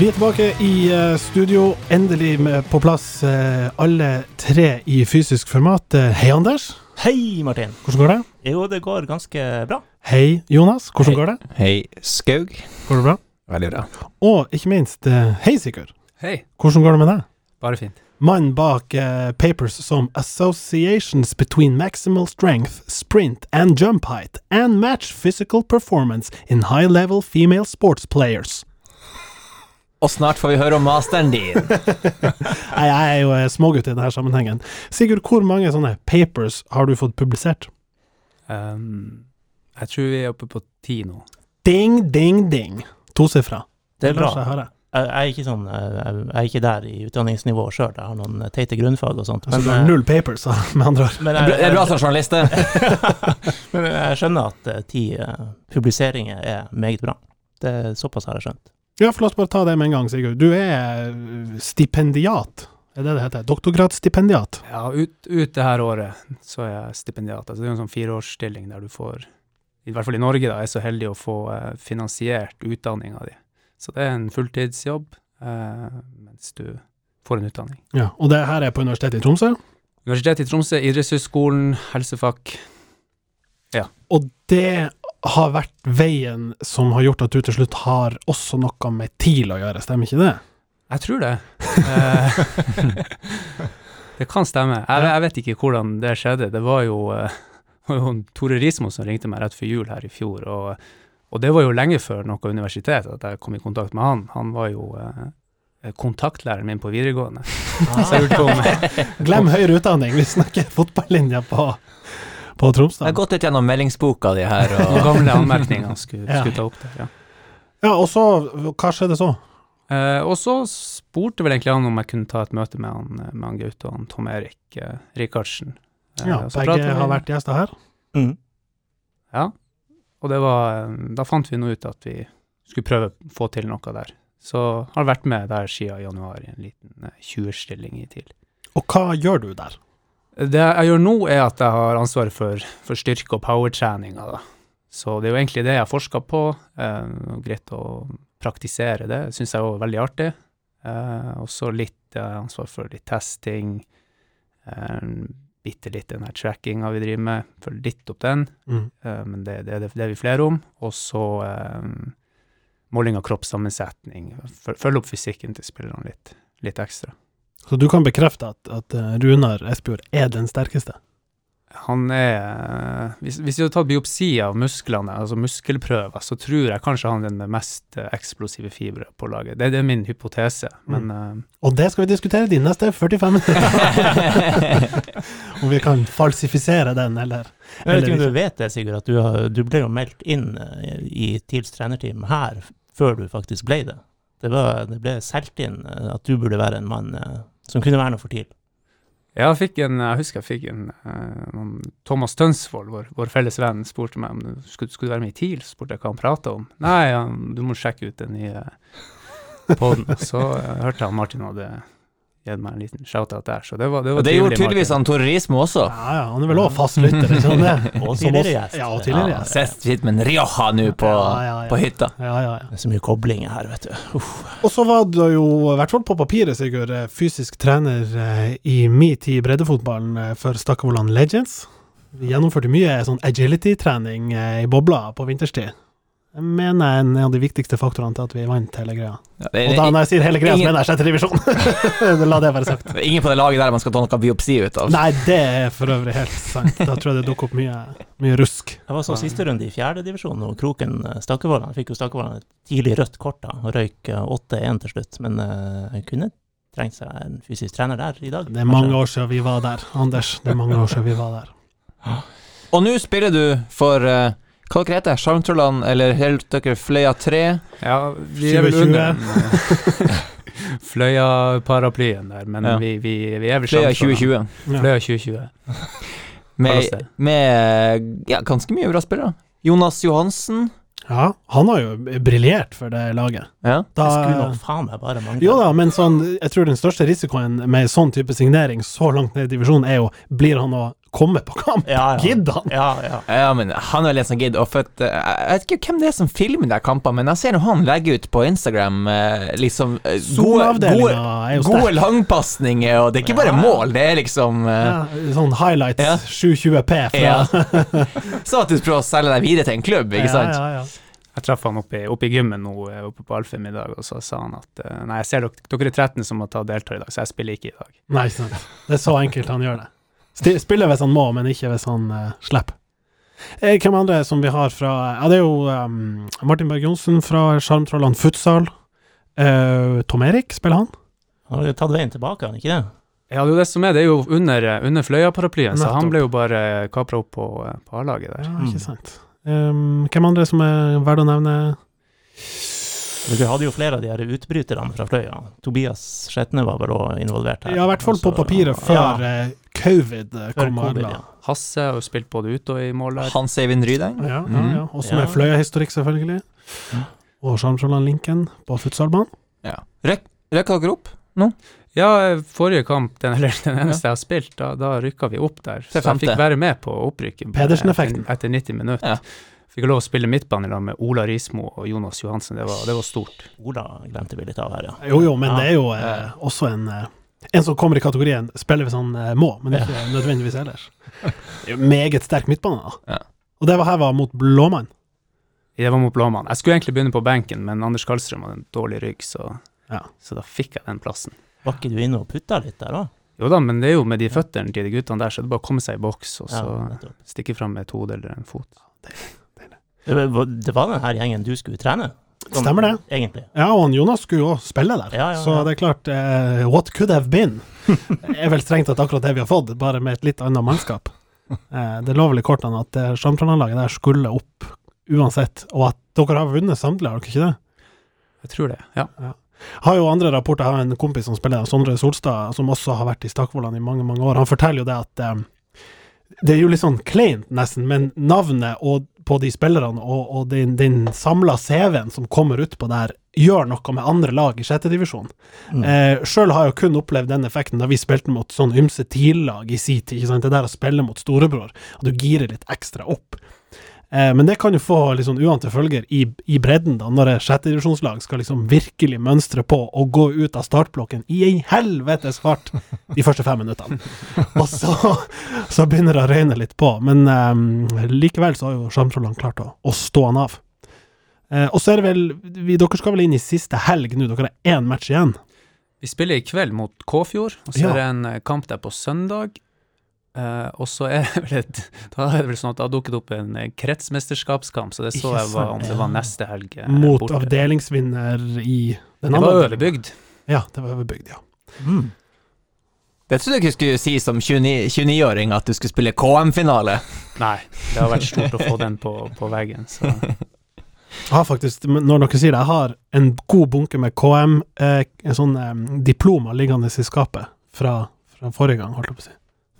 Vi er tilbake i eh, studio, endelig med, på plass eh, alle tre i fysisk format. Eh, hei, Anders. Hei, Martin. Hvordan går det? Jo, det går ganske bra. Hei, Jonas. Hvordan Hei. går det? Hei, Skaug. Går det bra? Veldig bra. Og ikke minst, hei, Sigurd. Hei, Hvordan går det med deg? bare fint. Mannen bak eh, papers som Associations between maximal strength, sprint and jump height, and match physical performance in high-level female sports players. Og snart får vi høre om masteren din. Nei, jeg er jo eh, smågutt i denne sammenhengen. Sigurd, hvor mange sånne papers har du fått publisert? Um, jeg tror vi er oppe på ti nå. Ding, ding, ding. Tosifra. Det er bra. Jeg jeg er ikke sånn eh, Jeg er ikke der i utdanningsnivå sjøl. Jeg har noen teite grunnfag og sånt. Altså, du har eh, null papers, med andre ord. men Det er bra jeg, som journalist, men jeg skjønner at eh, ti eh, publiseringer er meget bra. Det Såpass har jeg skjønt. Ja, for la oss bare ta det med en gang, Sigurd. Du er eh, stipendiat. Er det det heter? Doktorgradsstipendiat. Ja, ut, ut det her året så er jeg stipendiat. Altså, det er en sånn fireårsstilling der du får, i hvert fall i Norge, da, er så heldig å få eh, finansiert utdanninga di. Så det er en fulltidsjobb eh, mens du får en utdanning. Ja, og det her er på Universitetet i Tromsø. Universitetet i Tromsø, idrettshøyskolen, helsefag. Og det har vært veien som har gjort at du til slutt har også noe med TIL å gjøre, stemmer ikke det? Jeg tror det. Eh, det kan stemme. Jeg, jeg vet ikke hvordan det skjedde. Det var jo, jo Tore Rismo som ringte meg rett før jul her i fjor, og, og det var jo lenge før noe universitet at jeg kom i kontakt med han. Han var jo eh, kontaktlæreren min på videregående. Om Glem høyere utdanning, vi snakker fotballinja på, på Jeg har gått litt gjennom meldingsboka di her, noen og gamle anmerkninger skulle, skulle ta opp der. Ja. Ja, og så, hva skjedde så? Eh, og så spurte vel egentlig han om jeg kunne ta et møte med han, med han Gaute og han Tom Erik eh, Rikardsen. Eh, Ja, begge har vært gjester her. Mm. Ja, og det var, eh, da fant vi nå ut at vi skulle prøve å få til noe der. Så har vært med der siden januar i en liten eh, 20-stilling i TIL. Og hva gjør du der? Det jeg gjør nå er at jeg har ansvaret for, for styrke- og powertreninga. Så det er jo egentlig det jeg har forsket på, eh, og greit å praktisere det, synes jeg er veldig artig. Eh, og så litt eh, ansvar for litt testing, eh, bitte litt den her trackinga vi driver med, Følg litt opp den. Mm. Eh, men det, det, det, det er vi flere om. Og så eh, måling av kroppssammensetning. Følg opp fysikken til spillerne litt, litt ekstra. Så du kan bekrefte at, at eh, Runar Espejord er den sterkeste? Han er eh, Hvis, hvis vi hadde tatt biopsi av musklene, altså muskelprøver, så tror jeg kanskje han er den mest eh, eksplosive fibre på laget. Det, det er min hypotese, men eh, Og det skal vi diskutere de neste 45 minutter. Om vi kan falsifisere den, eller Jeg vet ikke om du vet det, Sigurd, at du, har, du ble jo meldt inn i TILs trenerteam her før du faktisk ble det. Det, var, det ble solgt inn at du burde være en mann som kunne være noe for TIL. jeg fikk en, jeg husker jeg fikk en uh, Thomas Tønsvold, vår, vår felles venn, spurte meg om du skulle, skulle være med i TIL. Så spurte jeg hva han prata om. Nei, han, du må sjekke ut den nye poden. Så uh, hørte jeg Martin hadde gitt meg en liten shout-out der, så det var, det var og det gjorde tydeligvis han Tore Rismo også. Ja ja, han er vel òg fastlytter, ikke? Og tidligere gjest. Ja, og tidligere Ja, Sist Sett sitter med en Rioja nå på, Ja, ja, ja. på hytta. Ja, ja, ja. Det er så mye koblinger her, vet du. Uff. Og så var du jo, i hvert fall på papiret, Sigurd, eh, fysisk trener eh, i min tid i breddefotballen eh, for Stakkevollan Legends. Vi gjennomførte mye sånn agility-trening i bobla på vinterstid. Jeg mener jeg er en av de viktigste faktorene til at vi vant hele greia. Ja, det, Og da når jeg sier hele greia, så mener jeg sjette divisjon. La det være sagt. det er ingen på det laget der man skal ta noe biopsi ut av. Nei, det er for øvrig helt sant. Da tror jeg det dukker opp mye, mye rusk. Det var så siste runde i fjerdedivisjon, og Kroken eh, Stakkevollan fikk jo Stakkevollan et tidlig rødt kort da, og røyk eh, 8-1 til slutt. Men uh, kunne trengt seg en fysisk trener der i dag. Det er mange år siden vi var der, Anders. Det er mange år siden vi var der. Og nå spiller du for uh, hva dere heter Sjarmtrollene, eller Helt dere Fløya 3? Ja, vi er vel 2020. under Fløya-paraplyen der, men Ja. vi, vi, vi er vel Fløya 2020. Ja. Fløya 2020. Med, med ja, ganske mye bra spillere. Jonas Johansen. Ja, han har jo briljert for det laget. Ja. Da, Det skulle nok faen meg bare mangle. Jo da, men sånn, jeg tror den største risikoen med sånn type signering så langt ned i divisjonen, er jo blir han å komme på kamp. Ja, ja. Gidder han? Ja, ja. Ja, men han er vel en som gidder. Og for at, eh, jeg vet ikke hvem det er som filmer de kampene, men jeg ser jo han legger ut på Instagram eh, liksom eh, gode, gode, gode langpasninger, og det er ikke bare mål, det er liksom Ja, sånn highlights, Ja. 720P fra Ja. Så at du prøver å selge deg videre til en klubb, ikke sant? Ja, ja, ja. Jeg traff han oppe i, oppe i gymmen nå, oppe på Alfheim i dag, og så sa han at nei, jeg ser dere, dere er 13 som må ta delta i dag, så jeg spiller ikke i dag. Nei, sant. Det er så enkelt han gjør det. Spiller hvis han må, men ikke hvis han uh, slipper. Eh, hvem andre som vi har fra Ja, det er jo um, Martin Berg Johnsen fra Sjarmtrollene Futsal. Uh, Tom Erik, spiller han? Han har jo tatt veien tilbake, han ikke det? Ja, det er jo det som er, det er jo under, under Fløya-paraplyen, så han ble jo bare kapra opp på, på A-laget der. Ja, Mm. ikke sant. Um, hvem andre som er verdt å nevne? Vi hadde jo flere av de her utbryterne fra Fløya. Tobias Skjetne var vel òg involvert her. Ja, i hvert fall på Altså, papiret før ja, covid eh, før covid, ja. Hasse har jo spilt både ute og i mål der. Hans Eivind Rydeng. Ja, ja, Mhm. ja. Også Ja. med Fløya-historikk, selvfølgelig. Og Sjarmsjåland Linken på futsalbanen. Ja. Røk, dere opp? Ja, eh, forrige kamp, den, eller den eneste jeg har spilt, da, da rykka vi opp der. Så jeg fikk være med på opprykket. Pedersen-effekten. Etter, etter 90 minutter. Ja. Fikk lov å spille midtbane i med Ola Rismo og Jonas Johansen. Det var, det var stort. Ola glemte vi litt av her, ja. Jo, jo, men Ja. det er jo eh, også en eh, En som kommer i kategorien spiller hvis han eh, må, men ikke nødvendigvis ellers. Det er Meget sterk midtbane, da. Ja. Og det var her var mot Blåmann. Det var mot Blåmann. Jeg skulle egentlig begynne på benken, men Anders Karlstrøm hadde en dårlig rygg, så, Ja. så da fikk jeg den plassen. Var ikke du inne og putta litt der òg? Jo da, men det er jo med de føttene til de guttene der, så det er bare å komme seg i boks og så stikke fram med et hode eller en fot. Det var, det var den her gjengen du skulle trene? Sånn, Stemmer det. Egentlig. Ja, og han Jonas skulle jo også spille der. Ja, ja, Så det er klart uh, What could have been? er vel strengt tatt akkurat det vi har fått, bare med et litt annet mannskap. Uh, det lå vel i kortene at Sjarmtrollene-laget der skulle opp uansett, og at dere har vunnet samtlige, har dere ikke det? Jeg tror det, ja. har jo andre rapporter. Jeg har en kompis som spiller, Sondre Solstad, som også har vært i Stakvollan i mange mange år. Han forteller jo det at eh, det er jo litt sånn kleint, nesten, men navnet og, på de spillerne og, og den, den samla CV-en som kommer utpå der, gjør noe med andre lag i sjettedivisjon. Mm. Eh, Sjøl har jeg jo kun opplevd den effekten da vi spilte mot sånn ymse TIL-lag i sin tid. Det der å spille mot storebror, og du girer litt ekstra opp. Eh, men det kan jo få sånn uante følger i, i bredden, da, når et sjettedivisjonslag skal liksom virkelig mønstre på og gå ut av startblokken i en helvetes fart de første fem minuttene. Og så, så begynner det å røyne litt på. Men eh, likevel så har jo Sjarmtrollene klart å, å stå han av. Eh, og så er det vel vi, Dere skal vel inn i siste helg nå, dere har én match igjen. Vi spiller i kveld mot Kåfjord, og så Ja. er det en eh, kamp der på søndag. Eh, og så er det vel et, da er det vel sånn at det har dukket opp en eh, kretsmesterskapskamp, så det så jeg var, om det var neste helg. eh, Mot borte. avdelingsvinner i den Det var andre- Øverbygd. Ja, det var Øverbygd, ja. Mm. Det trodde jeg ikke du skulle si som 29 29-åring, at du skulle spille KM-finale. Nei, det har vært stort å få den på, på veggen. Så. Jeg har faktisk, når dere sier det, jeg har en god bunke med KM, eh, en sånn eh, diploma liggende i skapet fra, fra forrige gang, holdt jeg på å si.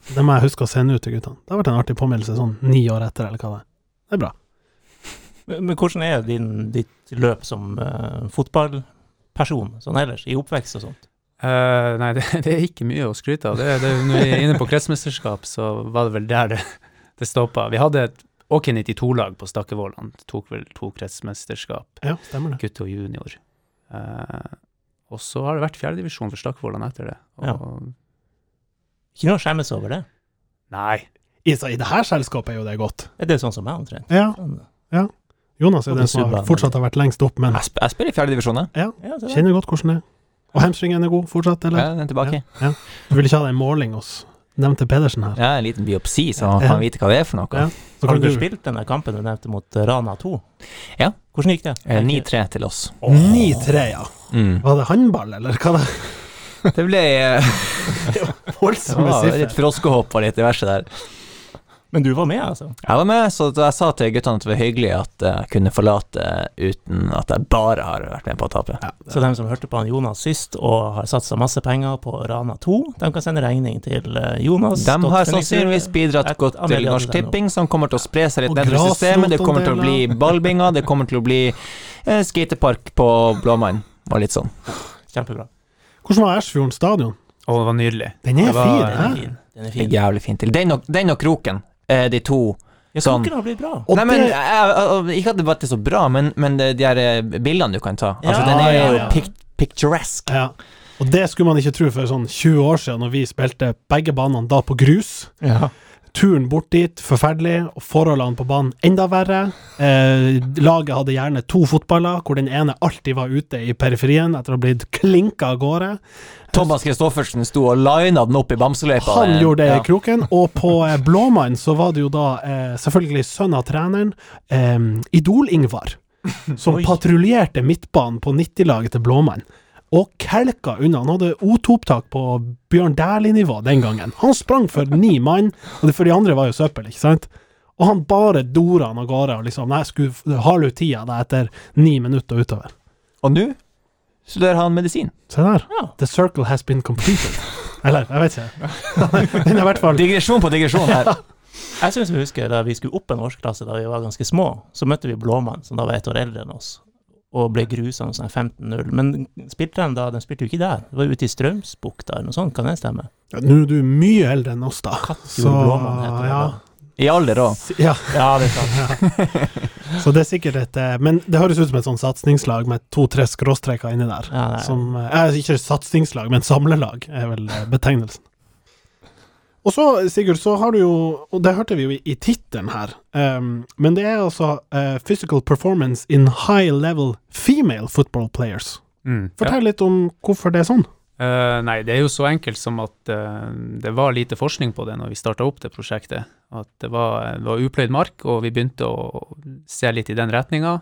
Det må jeg huske å sende ut til guttene. Det har vært en artig påminnelse sånn ni år etter, eller hva det er. Det er bra. Men, men hvordan er din, ditt løp som uh, fotballperson, sånn ellers, i oppvekst og sånt? Uh, nei, det, det er ikke mye å skryte av. Det, det, når vi er inne på kretsmesterskap, så var det vel der det, det stoppa. Vi hadde et OK 92-lag på Stakkevollan. Tok vel to kretsmesterskap, Ja, stemmer det. gutte og junior. Uh, og så har det vært fjerdedivisjon for Stakkevollan etter det. Og, Ja. Ikke noe å skjemmes over det? Nei. I, I det her selskapet er jo det godt. Er det sånn som meg omtrent? Ja, ja. Jonas er den som har fortsatt har vært lengst opp, men Jeg, sp jeg spiller i fjerdedivisjon, jeg. ja, kjenner godt hvordan det er. Og hamstringen er god fortsatt, eller? Ja, den er tilbake. Du vil ikke ha en måling hos nevnte Pedersen her? Ja, en liten biopsi, så han Ja. kan vite hva det er for noe. Ja. Så Har du du spilt den kampen du nevnte mot eh, Rana 2? Ja. Hvordan gikk det? Eh, 9-3 til oss. 9-3, ja. Mm. Var det håndball, eller hva det Det ble eh, Voldsomme ja, litt froskehopp og litt diverse der. Men du var med, altså? Jeg var med, så jeg sa til guttene at det var hyggelig at jeg kunne forlate uten at jeg bare har vært med på å tape. Ja, Så dem som hørte på han Jonas sist og har satsa masse penger på Rana 2, de kan sende regning til eh, Jonas. De har sannsynligvis bidratt godt til Norsk. Tipping, som kommer til å spre seg litt nedover i systemet. Det kommer til å bli ballbinger, det kommer til å bli eh, skatepark på Blåmann og litt sånn. Kjempebra. Hvordan var Ersfjorden stadion? Å, det var nydelig. Den er Det var- fin, Den er hæ? fin. Den er fin. jævlig fin til. Den og, den og kroken, er de to Ja, sånn. Kroken har blitt bra. Og Nei, men det- jeg, jeg, Ikke at det var så bra, men, men det- de her eh, bildene du kan ta. Altså, Ja, den er ja, jo ja. pic picturesque. Ja. Og det skulle man ikke tro for sånn 20 år siden, når vi spilte begge banene da på grus. Ja. Turen bort dit, forferdelig, og forholdene på banen enda verre. Eh, laget hadde gjerne to fotballer, hvor den ene alltid var ute i periferien etter å ha blitt klinka av gårde. Thomas Christoffersen sto og lina den opp i bamseløypa. Han gjorde det ja. i kroken, og på eh, Blåmann så var det jo da eh, selvfølgelig sønn av treneren, eh, Idol-Ingvar, som patruljerte midtbanen på 90-laget til Blåmann. Og kelka unna. Han hadde O2-opptak på Bjørn Dæhlie-nivå den gangen. Han sprang for ni mann, og det for de andre var jo søppel, ikke sant? Og han bare dora han av gårde og liksom Nei, skulle har du tida da etter ni minutter utover. Og nå studerer han medisin. Se der. Ja. The circle has been completed. Eller, jeg vet ikke. Den er i hvert fall Digresjon på digresjon her. Jeg syns vi husker da vi skulle opp en årsklasse da vi var ganske små, så møtte vi Blåmann, som da var ett år eldre enn oss, og ble grusa med sånn 15-0. Men spilte de da? De spilte jo ikke der, det var ute i Strømsbukta eller noe sånt, kan det stemme? Ja, Nå er du mye eldre enn oss, da. Kattfjord Blåmann heter det ja, da. I alder òg. ja, Ja, det er sant. så det er sikkert et eh, Men det høres ut som et sånn satsingslag med to-tre skråstreker inni der. Ja. Som eh, eh, Ikke satsingslag, men samlelag er vel eh, betegnelsen. Og så, Sigurd, så har du jo Og det hørte vi jo i, i tittelen her, um, men det er altså uh, Physical Performance in High Level Female Football Players. Mm, ja. Fortell litt om hvorfor det er sånn. Uh, nei, det er jo så enkelt som at uh, det var lite forskning på det når vi starta opp det prosjektet. At det var, det var upløyd mark, og vi begynte å se litt i den retninga.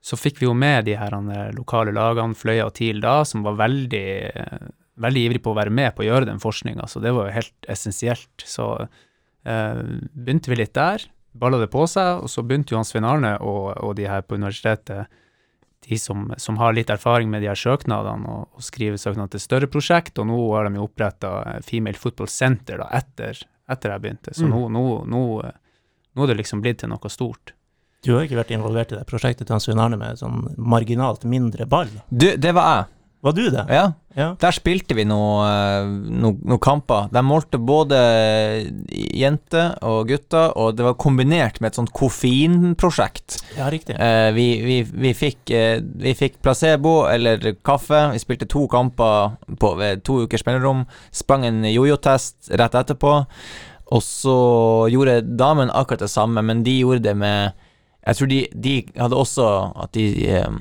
så fikk vi jo med de her lokale lagene, Fløya og TIL da, som var veldig, veldig ivrig på å være med på å gjøre den forskninga, så det var jo helt essensielt. Så eh, begynte vi litt der, balla det på seg, og så begynte Johan Svein Arne og, og de her på universitetet de som, som har litt erfaring med de her søknadene, og, og skriver søknad til større prosjekt, og nå har de jo oppretta Female Football Center da, etter, etter jeg begynte. Så Mm. nå, nå, nå, nå er det liksom blitt til noe stort. Du har ikke vært involvert i det prosjektet til Hans Svein Arne med sånn marginalt mindre ball? Du, det var jeg. Var du det? Ja. Ja. Der spilte vi noen no, no kamper. De målte både jenter og gutter, og det var kombinert med et sånt koffeinprosjekt. Ja, riktig. Eh, vi, vi, vi, fikk, eh, vi fikk placebo eller kaffe. Vi spilte to kamper på, ved to ukers mellomrom. Sprang en jojo-test rett etterpå. Og så gjorde damen akkurat det samme, men de gjorde det med Jeg tror de, de hadde også at de eh,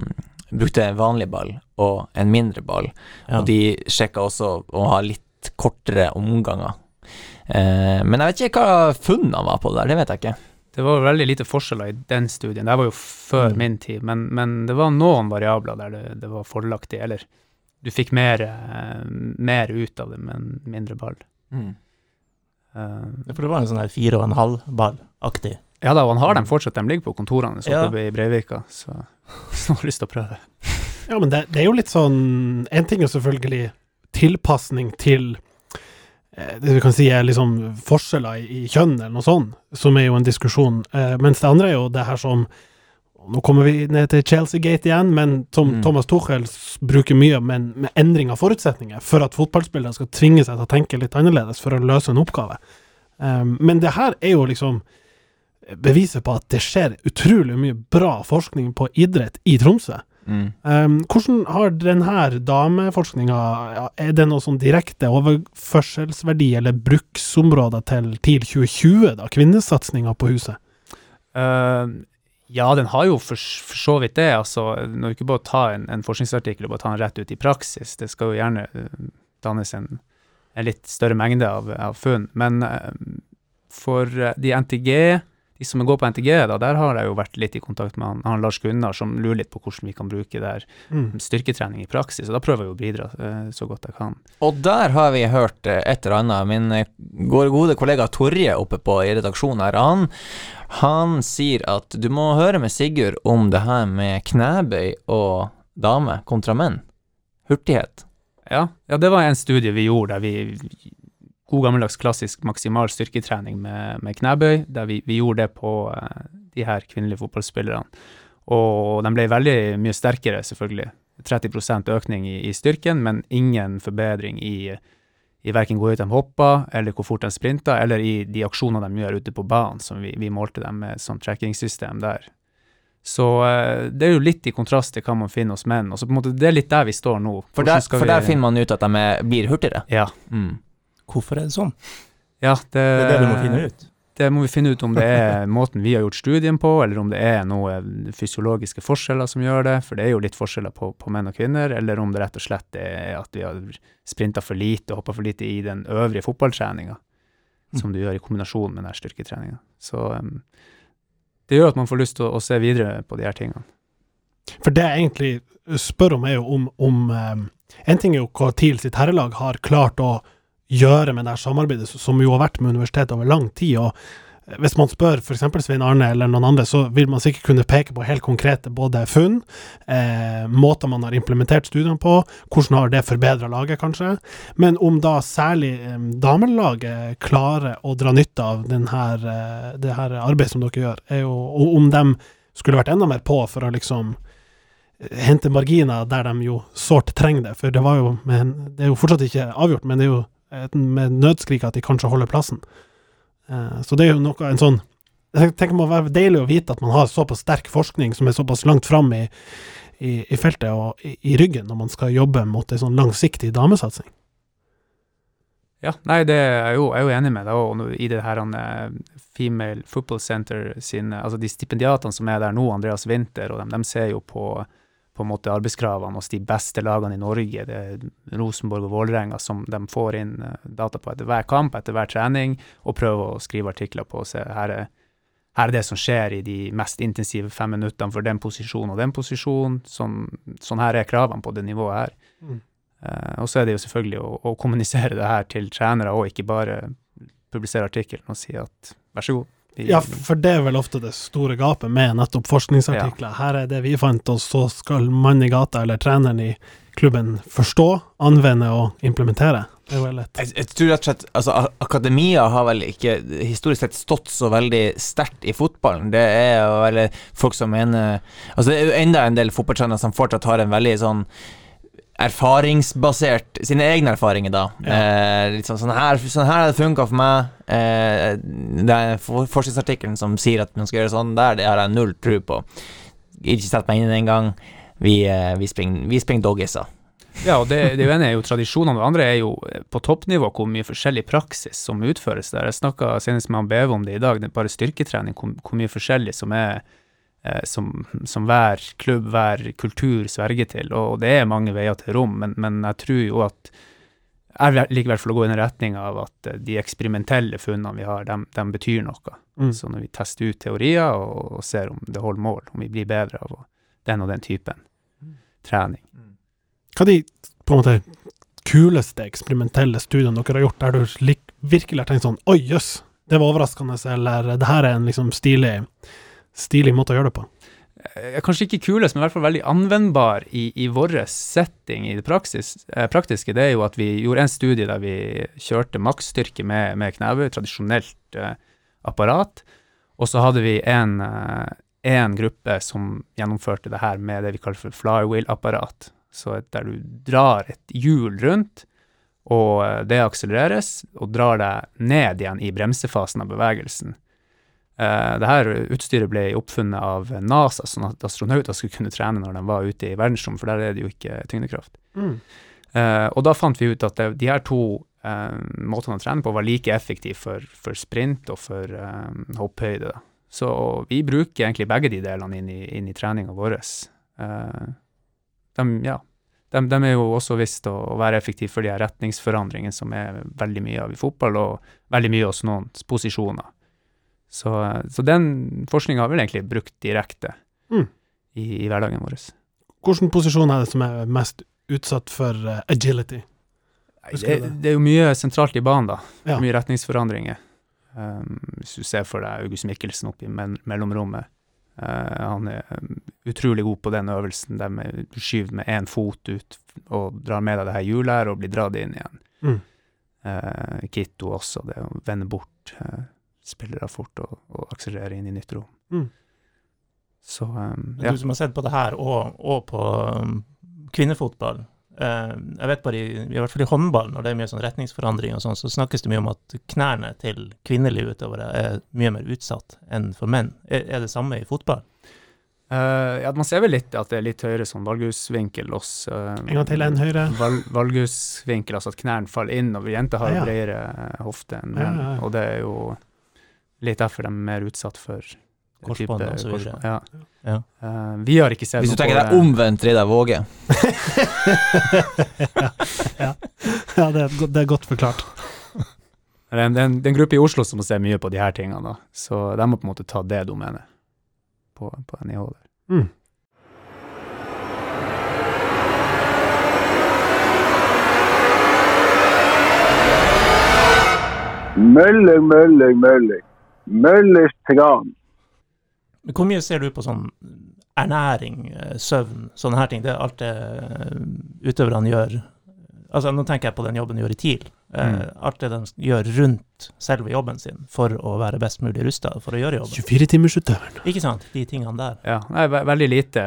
brukte en vanlig ball og en mindre ball. Ja. Og de sjekka også å ha litt kortere omganger. Eh, men jeg vet ikke hva funnene var på det der, det vet jeg ikke. Det var veldig lite forskjeller i den studien. Det var jo før Mm. min tid, men, men det var noen variabler der det, det var fordelaktig, eller du fikk mer, eh, mer ut av det med en mindre ball. Mm. Uh, For det var en sånn her fire og en halv ball-aktig. ja da, og han har dem fortsatt, de ligger på kontorene så Ja. oppe i Breivika, så noen har lyst til å prøve. Ja, men det, det er jo litt sånn En ting er selvfølgelig tilpasning til eh, det vi kan si er liksom forskjeller i, i kjønn, eller noe sånt, som er jo en diskusjon. Eh, mens det andre er jo det her som Nå kommer vi ned til Chelsea-gate igjen, men som Mm. Thomas Tuchel bruker mye med, med endring av forutsetninger for at fotballspillere skal tvinge seg til å tenke litt annerledes for å løse en oppgave. Eh, men det her er jo liksom beviset på at det skjer utrolig mye bra forskning på idrett i Tromsø. Mm. Um, hvordan har denne dameforskninga ja, Er det noe sånn direkte overførselsverdi eller bruksområder til TIL 2020, da, kvinnesatsinga på huset? Uh, ja, den har jo for, for så vidt det. altså, Når ikke bare tar en, en forskningsartikkel og bare tar den rett ut i praksis, det skal jo gjerne eh, dannes en, en litt større mengde av, av funn. Men uh, for eh, de NTG, de som går på NTG, da, der har jeg jo vært litt i kontakt med han, han Lars Gunnar, som lurer litt på hvordan vi kan bruke det her Mm. styrketrening i praksis. Og da prøver jeg å bidra uh, så godt jeg kan. Og der har vi hørt eh, et eller annet. Min eh, gode gode kollega Torje oppe på i redaksjonen her, han, han sier at du må høre med Sigurd om det her med knebøy og dame kontra menn. Hurtighet. Ja, ja, det var en studie vi gjorde der vi God gammeldags klassisk maksimal styrketrening med, med knebøy, der vi, vi gjorde det på eh, de her kvinnelige fotballspillerne. Og de ble veldig mye sterkere, selvfølgelig. 30 økning i, i styrken, men ingen forbedring i, i verken hvor høyt de hoppa, eller hvor fort de sprinta, eller i de aksjonene de gjør ute på banen, som vi, vi målte dem med sånn tracking-system der. Så eh, det er jo litt i kontrast til hva man finner hos menn. og så på en måte Det er litt der vi står nå. For der, for vi- der finner man ut at de blir hurtigere. Ja. Mm. Hvorfor er det sånn? ja det, Det er det du må finne ut. Det må vi finne ut om det er måten vi har gjort studien på, eller om det er noen fysiologiske forskjeller som gjør det, for det er jo litt forskjeller på, på menn og kvinner, eller om det rett og slett er at vi har sprinta for lite og hoppa for lite i den øvrige fotballtreninga, som du gjør i kombinasjon med den styrketreninga. Så um, det gjør at man får lyst til å, å se videre på de her tingene. For det jeg egentlig spør om, er jo om, om um, En ting er jo hva TIL sitt herrelag har klart å gjøre med det her samarbeidet, som jo har vært med universitetet over lang tid. og eh, hvis man spør f.eks. Svein Arne eller noen andre, så vil man sikkert kunne peke på helt konkrete både funn, eh, måter man har implementert studiene på, hvordan har det forbedra laget, kanskje. Men om da særlig eh, damelaget klarer å dra nytte av denne, eh, det her arbeidet som dere gjør, er jo og om de skulle vært enda mer på for å liksom hente marginer der de jo sårt trenger det. For det var jo men Det er jo fortsatt ikke avgjort, men det er jo med nødskrik at de kanskje holder plassen. Eh, så det er jo noe en sånn Jeg tenker det må være deilig å vite at man har såpass sterk forskning som er såpass langt fram i, i, i feltet og i, i ryggen når man skal jobbe mot en sånn langsiktig damesatsing. Ja, nei, det er jo, jeg er jo enig med deg. Og i det her han, eh, Female Football Center sin Altså de stipendiatene som er der nå, Andreas Winther og dem, de ser jo på på en måte arbeidskravene hos de beste lagene i Norge, det er Rosenborg og Vålerenga, som de får inn eh, data på etter hver kamp, etter hver trening, og prøver å skrive artikler på og se her er, her er det som skjer i de mest intensive fem minuttene for den posisjonen og den posisjonen. Sånn, sånn her er kravene på det nivået her. Mm. Uh, og så er det jo selvfølgelig å, å kommunisere det her til trenere, og ikke bare publisere artikkelen og si at vær så god. Ja, for det er vel ofte det store gapet med nettopp forskningsartikler. Her er det vi fant, og så skal mannen i gata eller treneren i klubben forstå, anvende og implementere. Det er vel et Jeg, jeg tror rett og slett altså, Akademia har vel ikke historisk sett stått så veldig sterkt i fotballen. Det er jo vel folk som mener Altså, det er jo enda en del fotballtrenere som fortsatt har en veldig sånn erfaringsbasert Sine egne erfaringer, da. Eh, litt sånn, sånn her Sånn her har det funka for meg. Eh, det er for, forskningsartikkelen som sier at man skal gjøre sånn der, det har jeg null tro på. Ikke sett meg inn engang. Vi, eh, vi springer, vi springer doggiser. Ja, og det, det ene er jo tradisjonene, det andre er jo eh, på toppnivå hvor mye forskjellig praksis som utføres der. Jeg snakka senest med han Beve om det i dag, det er bare styrketrening, hvor, hvor mye forskjellig som er som, som hver klubb, hver kultur sverger til. Og det er mange veier til rom, men, men jeg tror jo at jeg vil likevel få gå i den retning av at eh, de eksperimentelle funnene vi har, de, de betyr noe. mm. Så når vi tester ut teorier og, og ser om det holder mål, om vi blir bedre av å- den og den typen trening. Hva er de på en måte kuleste eksperimentelle studiene dere har gjort, der du lik, virkelig har tenkt sånn Oi, jøss, det var overraskende, eller det her er en liksom stilig, stilig måte å gjøre det på? eh, kanskje ikke kulest, men i hvert fall veldig anvendbar i, i vår setting i det praksis, eh, praktiske, det er jo at vi gjorde en studie der vi kjørte maksstyrke med, med knebøy, tradisjonelt eh, apparat, og så hadde vi en, eh, en gruppe som gjennomførte det her med det vi kaller for flywheel-apparat, så der du drar et hjul rundt, og det akselereres, og drar deg ned igjen i bremsefasen av bevegelsen. Eh, det her utstyret ble oppfunnet av NASA, sånn at astronauter skulle kunne trene når de var ute i verdensrom, for der er det jo ikke tyngdekraft. Eh, og da fant vi ut at det, de her to uh, måtene å trene på var like effektive for, for sprint og for eh, hopphøyde. Så vi bruker egentlig begge de delene inn i, inn i treninga vår. De, ja, de, de er jo også visst å, å være effektive for de retningsforandringene som er veldig mye av i fotball, og veldig mye hos noen posisjoner. Så, så den forskninga har vi egentlig brukt direkte Mm. i, i hverdagen vår. Hvilken posisjon er det som er mest utsatt for uh, agility? Det, det? det er jo mye sentralt i banen, da. Ja. Mye retningsforandringer. Um, hvis du ser for deg August Mikkelsen oppe i mellomrommet. Uh, han er um, utrolig god på den øvelsen der med, du skyver med én fot ut og drar med deg det her hjulet her og blir dratt inn igjen. Mm. Uh, Kitto også, det å vende bort uh, spillere fort og, og akselerere inn i nytt rom. Mm. Så um, ja. Du som har sett på det her, og, og på um, kvinnefotball, Uh, jeg vet bare i, i hvert fall i håndball, når det er mye sånn retningsforandring og sånn, så snakkes det mye om at knærne til kvinnelige utøvere er mye mer utsatt enn for menn. Er, er det samme i fotball? Uh, ja, man ser vel litt at det er litt høyere sånn valghusvinkel hos uh, En gang til, en høyre. Val, valghusvinkel, altså at knærne faller inn, og jenter har Ja, ja. bredere hofte enn Ja, menn. ja, ja. Og det er jo litt derfor de er mer utsatt for Korsbånd og så videre. Ja. Ja. Uh, vi har ikke sett Hvis du tenker på deg omvendt Reidar Våge. ja, ja det, er, det er godt forklart. Det er en, det er en, det er en gruppe i Oslo som må se mye på de her tingene, da. så de må på en måte ta det domenet på, på NIH der. Mm. Mølling, mølling, mølling. Møllers tran. Hvor mye ser du på sånn ernæring, eh, søvn, sånne her ting? Det er alt det eh, utøverne gjør. Altså, nå tenker jeg på den jobben de gjør i TIL. Eh, Mm. Alt det de gjør rundt selve jobben sin for å være best mulig rusta for å gjøre jobben. 24-timersutøveren. Ikke sant? De tingene der. Ja, nei, ve veldig lite.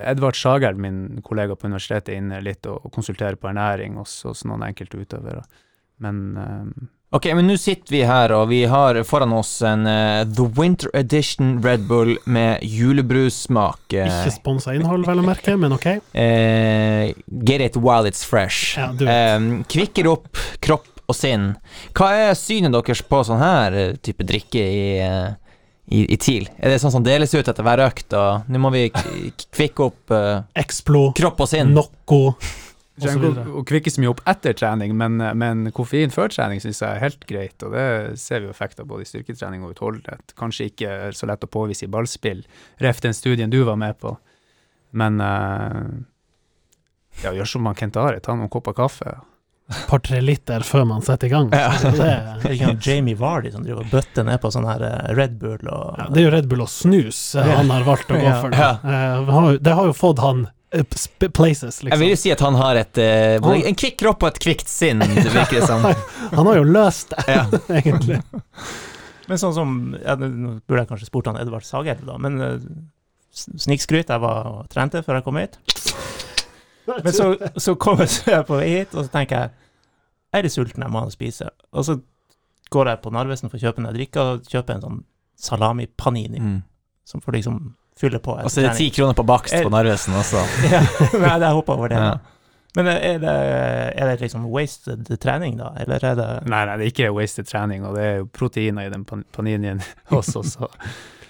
Edvard Sagel, min kollega på universitetet, er inne litt og, konsulterer på ernæring hos, hos noen enkelte utøvere. Men eh, Ok, men nå sitter vi her, og vi har foran oss en uh, The Winter Edition Red Bull med julebrussmak. Uh, Ikke sponsa innhold, vel å merke, men ok. Uh, get it while it's fresh. Ja. Eh, kvikker opp kropp og sinn. Hva er synet deres på sånn her type drikke i, i, i TIL? Er det sånn som deles ut etter hver økt, og nå må vi kvikke opp Explo, kropp og sinn? Nocco Vi trenger ikke å- å kvikke så mye opp etter trening, men, men koffein før trening syns jeg er helt greit, og det ser vi jo effekter både i styrketrening og utholdenhet. Kanskje ikke så lett å påvise i ballspill, ref den studien du var med på, men eh, ja, gjør som man Kent Are, ta noen kopper kaffe. et par-tre liter før man setter i gang. Ja. Det, Er ikke han Jamie Vardy som driver bøtter ned på sånn her eh, Red Bull og ja, det er jo Red Bull og snus eh, han har valgt å gå for. Det, Det har jo fått han eh, liksom. Jeg vil jo liksom. si at han har et uh, han, en kvikk kropp og et kvikt sinn, det virker det som. Han har jo løst det, Ja. egentlig. Men sånn som ja, Nå burde jeg kanskje spurt han Edvard Sagel, da, men uh, snikskryt. Jeg var og trente før jeg kom hit. Men så, så kommer jeg på vei hit, og så tenker jeg Jeg er det sulten, jeg må ha å spise. Og så går jeg på Narvesen for å kjøpe noe drikke, og kjøper en sånn salami-panini, Mm. som får liksom fylle på. Og så er det ti kroner på bakst på Narvesen også. Ja, Nei, jeg hopper over det. Ja. Men er det, er det liksom wasted trening, da? Eller er det Nei, nei, det er ikke wasted trening, og det er jo proteiner i den pan paninien også, så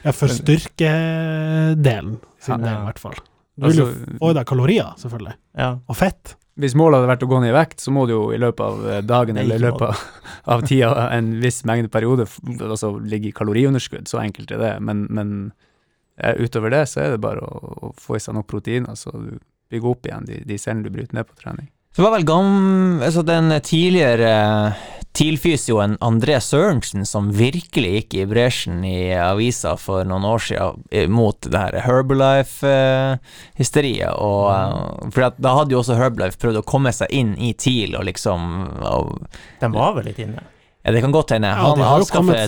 Ja, for styrkedelen sin Ja. del, i hvert fall. Du vil jo altså, få i deg kalorier, selvfølgelig. Ja. Og fett. Hvis målet hadde vært å gå ned i vekt, så må du jo i løpet av eh, dagen er eller i løpet av, av tida en viss mengde periode altså ligge i kaloriunderskudd, så enkelt er det. Men, men eh, utover det så er det bare å, å få i seg nok proteiner, så du bygger opp igjen de, de cellene du bryter ned på trening. Så det var vel gam... Altså den tidligere TIL-fysioen André Sørensen som virkelig gikk i bresjen i avisa for noen år siden eh, mot det her Herbalife-hysteriet. Og eh, For at da hadde jo også Herbalife prøvd å komme seg inn i TIL og liksom og, Den var vel litt inne? Ja, det kan godt hende. Ja, Han, han,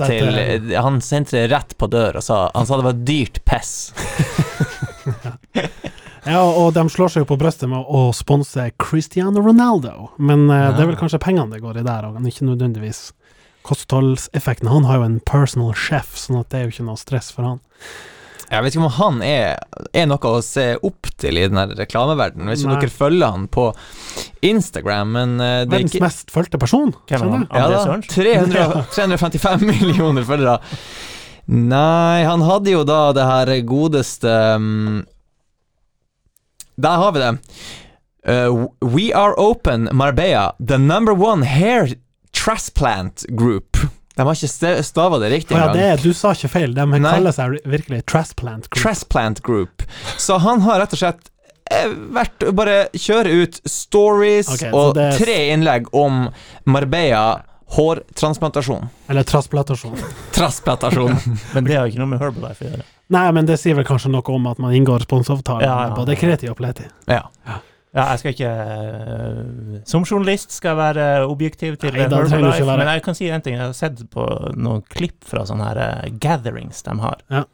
til, han sendte det rett på dør og sa Han sa det var dyrt piss. Ja, og de slår seg jo på brystet med å sponse Cristiano Ronaldo, men eh, det er vel kanskje pengene det går i der, og ikke nødvendigvis kostholdseffekten. Han har jo en personal chef, sånn at det er jo ikke noe stress for han. Jeg vet ikke om han er, er noe å se opp til i den reklameverdenen. Hvis dere følger han på Instagram, men uh, det er Verdens ikke mest fulgte person. Hvem er han? Ja da, 300, 355 millioner følgere. Nei, han hadde jo da det her godeste um, Der har vi det. Uh, we are open, Marbella. The number one hair transplant group. De har ikke stava det riktig engang. ja, det du sa ikke feil, de Nei. kaller seg virkelig Trasplant Group. Trasplant Group. Så han har rett og slett eh, vært bare kjøre ut stories okay, og det er- tre innlegg om Marbella hårtransplantasjon. Eller transplantasjon. Transplantasjon. Men det har ikke noe med Herbalife å gjøre. Nei, men det sier vel kanskje noe om at man inngår sponsoravtale Ja, ja. med både Kreti og Pleti. ja. Ja, jeg skal ikke øh, Som journalist skal jeg være objektiv til Nei, Herbalife, men jeg kan si en ting. Jeg har sett på noen klipp fra sånne her øh, gatherings de har. Ja.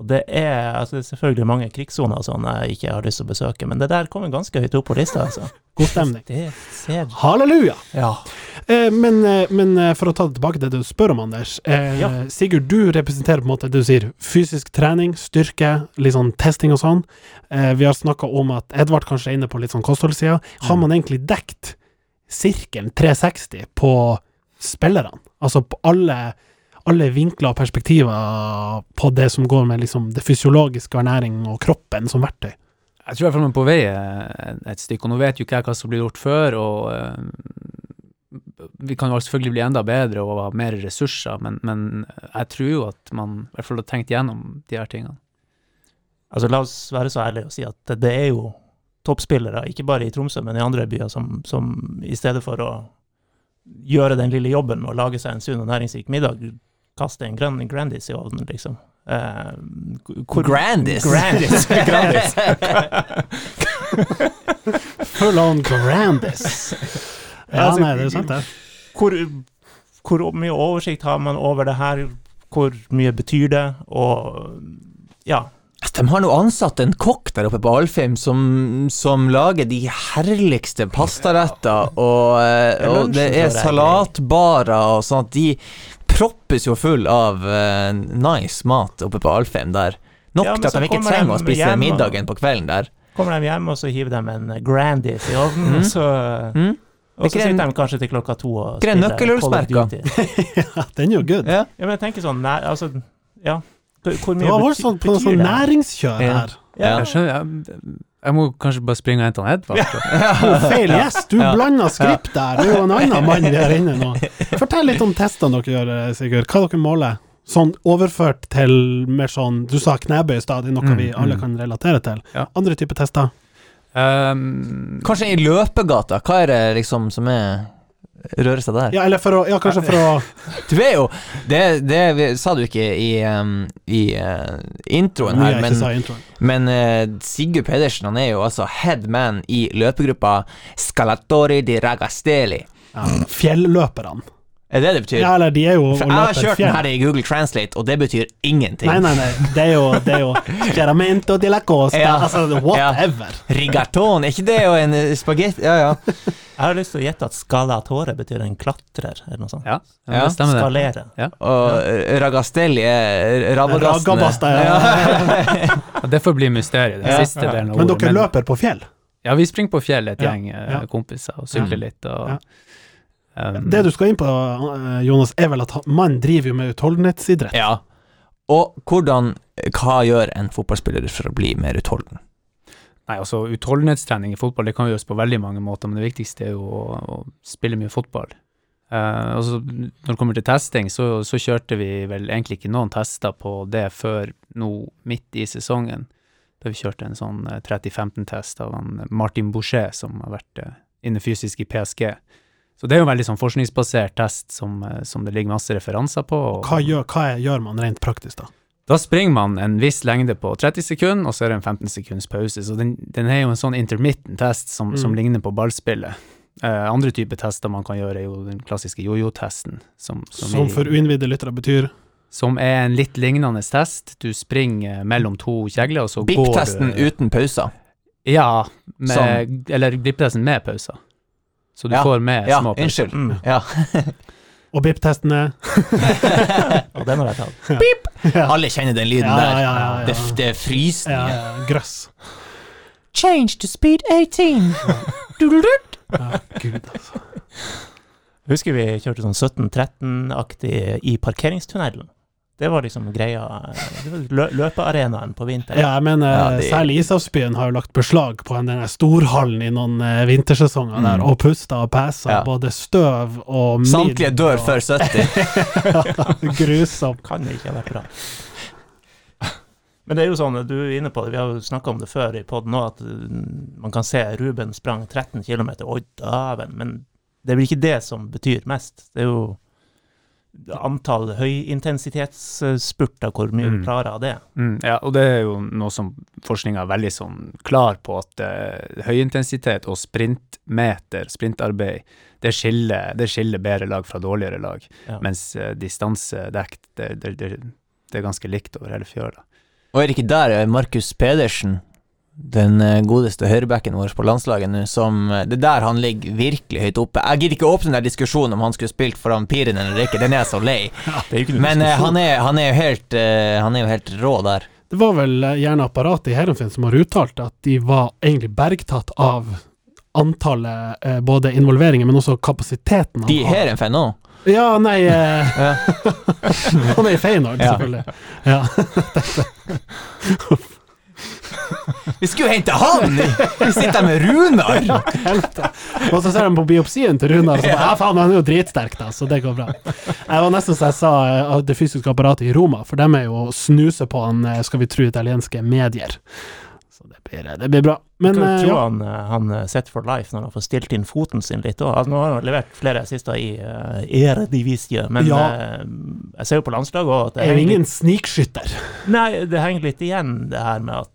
Og det er, altså, det er selvfølgelig mange krigssoner og sånn jeg ikke har lyst til å besøke, men det der kommer ganske høyt opp på lista, altså. God stemning. Det ser Halleluja! Ja. Eh, men, eh, men eh, for å ta det tilbake til det du spør om, Anders. Eh, Ja. Sigurd, du representerer på en måte det du sier, fysisk trening, styrke, litt sånn testing og sånn. Eh, vi har snakka om at Edvard kanskje er inne på litt sånn kostholdssida. Har man egentlig dekt sirkelen 360 på spillerne? Altså på alle, alle vinkler og perspektiver på det som går med liksom det fysiologiske og ernæring og kroppen som verktøy? Jeg tror i hvert fall man er på vei et stykke, og nå vet jo ikke jeg hva som blir gjort før, og vi kan jo selvfølgelig bli enda bedre og ha mer ressurser, men, men jeg tror jo at man i hvert fall har tenkt gjennom de her tingene. Altså, la oss være så ærlige og si at det, er jo toppspillere, ikke bare i Tromsø, men i andre byer, som, som i stedet for å gjøre den lille jobben med å lage seg en sunn og næringsrik middag, kaster en grønn Grandis i ovnen, liksom. Eh, hvor- Grandis? Grandis. Grandis. Full on Grandis. Ja, Altså, nei, det er sant, det. hvor, hvor mye oversikt har man over det her? Hvor mye betyr det? Og ja. De har nå ansatt en kokk der oppe på Alfheim som, som lager de herligste pastaretter, og, eh, og det er er salatbarer og sånn at de proppes jo full av uh, nice mat oppe på Alfheim der. Nok Ja, til at de ikke trenger å spise hjem middagen på kvelden der. Kommer de hjem, og så hiver de en Grandis i ovnen, mm. så Mm? Og så sitter de kanskje til klokka to og of? Duty. Ja, den er jo good. Ja. Ja, men jeg tenker sånn nær, Altså, ja. Hvor hvor Det mye var voldsomt på noe sånn næringskjør Ja. her. Ja. Jeg skjønner, jeg, jeg må kanskje bare springe og hente han Edvard. Oh, feil gjest, du Ja. blanda skript der. Det er jo en annen mann har inne nå. Fortell litt om testene dere gjør, Sigurd. Hva dere måler? Sånn overført til mer sånn Du sa knebøy i stad, det er noe Mm, vi alle mm. kan relatere til. Ja. Andre typer tester? Um, Kanskje i løpegata, hva er det liksom som er Rører seg der? Ja, eller for å Ja, kanskje for å Du er jo Det, det vi- sa du ikke i, um, i uh, introen her, men introen. Men uh, Sigurd Pedersen han er jo altså headman i løpegruppa Scalatori di Ragasteli. Ja, fjelløperne. Er det det betyr? Ja, eller de er jo For jeg har kjørt den her i Google Translate, og det betyr ingenting. Nei, nei, nei. Det er jo, det er jo Geramento de la Costa. Ja. Altså, whatever. Rigatone, er ikke det jo en eh, spagetti Ja, ja. Jeg har lyst til å gjette at scalatore betyr en klatrer, eller noe sånt. ja, ja, Ja, det stemmer det. Skalere. Og eh, Ragastelli er. Ragabasta, ja. Ja, Det får bli mysteriet, den Ja. siste delen av Men dere løper på fjell? Ja, vi springer på fjell, et gjeng eh, ja. kompiser, og sykler litt. Og, Ja. Um, Det du skal inn på, eh, Jonas, er vel at man mannen driver jo med utholdenhetsidrett. Ja. Og hvordan Hva gjør en fotballspiller for å bli mer utholden? Nei, altså Utholdenhetstrening i fotball det kan gjøres på veldig mange måter, men det viktigste er jo å, å spille mye fotball. Uh, altså, Når det kommer til testing, så, så kjørte vi vel egentlig ikke noen tester på det før nå midt i sesongen. Da vi kjørte en sånn eh, 30-15-test av Martin Boucher, som har vært eh, inne fysisk i PSG. Så det er jo en veldig sånn forskningsbasert test som, eh, som det ligger masse referanser på. og- Hva gjør, hva gjør man rent praktisk, da? da springer man en viss lengde på 30 sekunder, og så er det en 15 sekunds pause. Så den, den er jo en sånn intermittent test som, som Mm. ligner på ballspillet. Uh, andre typer tester man kan gjøre, er jo den klassiske jojo-testen, som, som, Som for uinnvidde lyttere betyr som er en litt lignende test. Du springer mellom to kjegler, og så går du BIP-testen uten pauser. Ja, med, eller BIP-testen med pauser. Så du Ja, får med Ja, små unnskyld. Mm. Ja. Og BIP-testene. Og den har jeg tatt. Alle kjenner den lyden Ja, der. ja, ja, ja. Det, det er frysning. ja, ja, grøss. Change to speed 18. Ja, gud, altså. Husker vi kjørte sånn 17-13-aktig i parkeringstunnelen. Det var liksom greia. Det var lø løpearenaen på vinteren. Ja, jeg mener, Ja, det- særlig Ishavsbyen har jo lagt beslag på den storhallen i noen eh, vintersesonger Mm. der, og pusta og pæsa Ja. både støv og midd. Samtlige dør og- før 70. Grusomt. Kan det ikke ha vært bra. Men det er jo sånn, du er inne på det, vi har jo snakka om det før i poden òg, at mm, man kan se Ruben sprang 13 km. Oi, dæven. Men det er vel ikke det som betyr mest. Det er jo antall høyintensitetsspurter, hvor mye Mm. du klarer av det. Mm, ja, og det er jo noe som forskninga er veldig sånn klar på, at uh, høyintensitet og sprintmeter, sprintarbeid, det skiller, det skiller bedre lag fra dårligere lag. Ja. Mens uh, distansedekt, det, det, det, det er ganske likt over hele fjøla. Og er det ikke der eh, Markus Pedersen, den eh, godeste høyrebacken vår på landslaget nå, som eh, Det er der han ligger virkelig høyt oppe. Jeg gidder ikke åpne den der diskusjonen om han skulle spilt foran Piren eller ikke, den er jeg så lei. Det er ikke Men eh, han, er, han, er helt, han er jo helt rå der. Det var vel gjerne apparatet i Heerenveen som har uttalt at de var egentlig bergtatt av antallet eh, både involveringer, men også kapasiteten. De har. en fan òg? Ja, nei eh, Han er i Feyenoord, Ja. selvfølgelig. Ja. Vi skulle jo hente han! Vi sitter med Runar! Og så ser de på biopsien til Runar, og så bare Ja, faen, han er jo dritsterk, da, så det går bra. Jeg var nesten så jeg sa eh, det fysiske apparatet i Roma, for dem er jo å snuse på han, eh, skal vi tro, italienske medier. Så det blir, eh, det blir bra. Men eh, tror ja. han, han sitter set for life når han får stilt inn foten sin litt òg. Altså, nå har han levert flere assister i uh, Eredivisie, men Ja. uh, jeg ser jo på landslaget òg at det er jo ingen snikskytter. Nei, det henger litt igjen, det her med at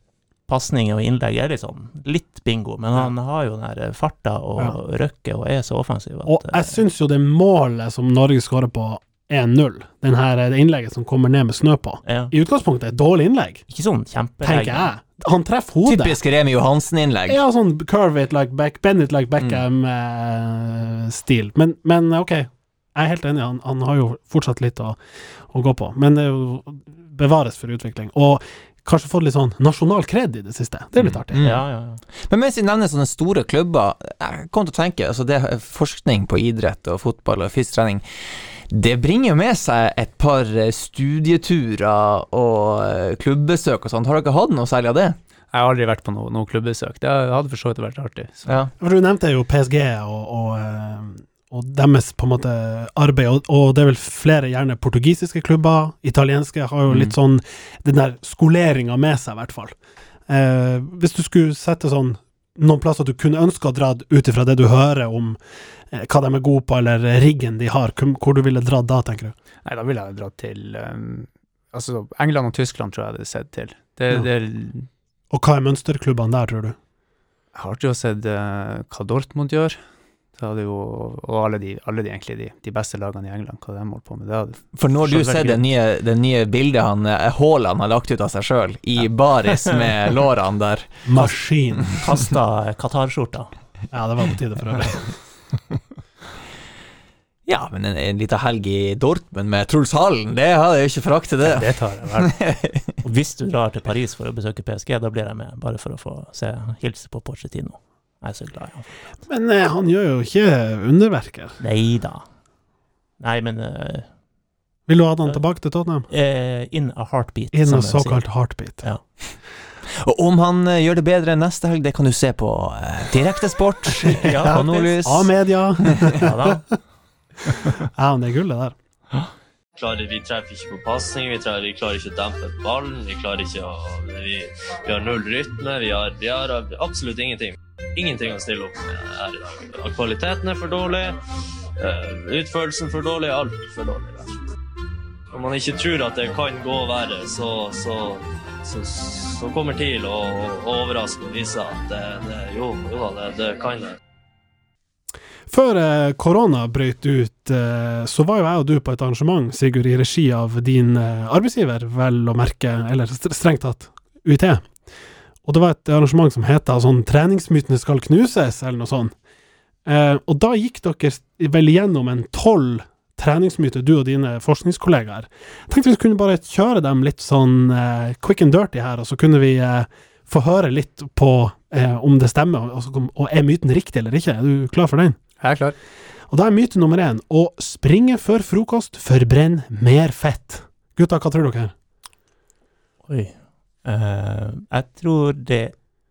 pasninger og innlegg er sånn litt bingo, men han har jo den der farta og Ja. røkket og er så offensiv at Og eh, jeg syns jo det målet som Norge skårer på 1-0, den her, det innlegget som kommer ned med snø på, ja. i utgangspunktet et dårlig innlegg, Ikke sånn kjempelegg. tenker jeg. Han treffer hodet. Typisk Remi Johansen-innlegg. Ja, sånn curve it like back, bend it like Mm. Beckham-stil. men, men ok, jeg er helt enig, han, han har jo fortsatt litt å, å gå på. Men det er jo bevares for utvikling. Og kanskje fått litt sånn nasjonal kred i det siste. Det er litt artig. Mm. Ja, ja, ja. Men mens vi nevner sånne store klubber, jeg kom til å tenke altså det er forskning på idrett og fotball og fysisk trening. Det bringer jo med seg et par eh, studieturer og klubbesøk og sånt. Har dere hatt noe særlig av det? Jeg har aldri vært på noe, noe klubbesøk. Det hadde for så vidt vært artig. Så. Ja. For du nevnte jo PSG og, og, eh, og deres på en måte arbeid, og, og det er vel flere gjerne portugisiske klubber, italienske har jo litt Mm. sånn den der skoleringa med seg, i hvert fall. Eh, hvis du skulle sette sånn noen plasser du kunne ønske å dra ut ifra det du hører om eh, hva de er gode på, eller riggen de har, hvor, du ville dratt da, tenker du? Nei, da ville jeg dratt til um, Altså, England og Tyskland tror jeg det hadde sett til. Det, Ja. det Og hva er mønsterklubbene der, tror du? Jeg har ikke sett uh, hva Dortmund gjør. Det hadde jo, og alle de, alle de egentlig de, de beste lagene i England, hva de holdt på med. Det hadde, For når du ser det nye, det nye bildet han eh, Haaland har lagt ut av seg sjøl, i baris med lårene der Maskin. Kasta Qatar-skjorta. Ja, det var på tide for øvrig. Ja, men en, en liten helg i Dortmund med Truls Hallen, det hadde jeg ikke foraktet, det. det. det tar jeg vel. Og hvis du drar til Paris for å besøke PSG, da blir jeg med, bare for å få se hilse på Pochettino. Jeg er så glad i han. Men eh, han gjør jo ikke underverker. Nei da. Nei, men eh, Vil du ha han tilbake til Tottenham? eh, in a heartbeat. In som a de sier. såkalt heartbeat. Ja. Og om han eh, gjør det bedre neste helg, det kan du se på eh, Direktesport Ja, på. Nordlys. A-media. Ja da. Ja, men det er gullet der. klarer, vi treffer ikke på pasning, vi, trenger- vi klarer ikke å dempe ballen. Vi klarer ikke å Vi, vi har null rytme. Vi har, vi har absolutt ingenting. Ingenting å stille opp med her i dag. Kvaliteten er for dårlig. eh, Utførelsen for dårlig. Alt for dårlig. Om. Man ikke tror at det kan gå verre, så, så, så, så kommer TIL å, overraske og vise at det, det, jo, jo det, det kan det. Før eh, korona brøt ut, eh, så var jo jeg og du på et arrangement, Sigurd, i regi av din arbeidsgiver, vel å merke, eller strengt tatt UiT. Og det var et arrangement som heter sånn 'Treningsmytene skal knuses', eller noe sånt. Eh, og da gikk dere vel gjennom en tolv treningsmyter, du og dine forskningskollegaer. Jeg tenkte vi kunne bare kjøre dem litt sånn eh, quick and dirty her, og så kunne vi eh, få høre litt på eh, om det stemmer, og, så og er myten riktig eller ikke. Er du klar for den? Jeg er klar. Og da er myte nummer én å springe før frokost forbrenn mer fett. Gutta, hva tror dere? Oi. Eh, jeg tror det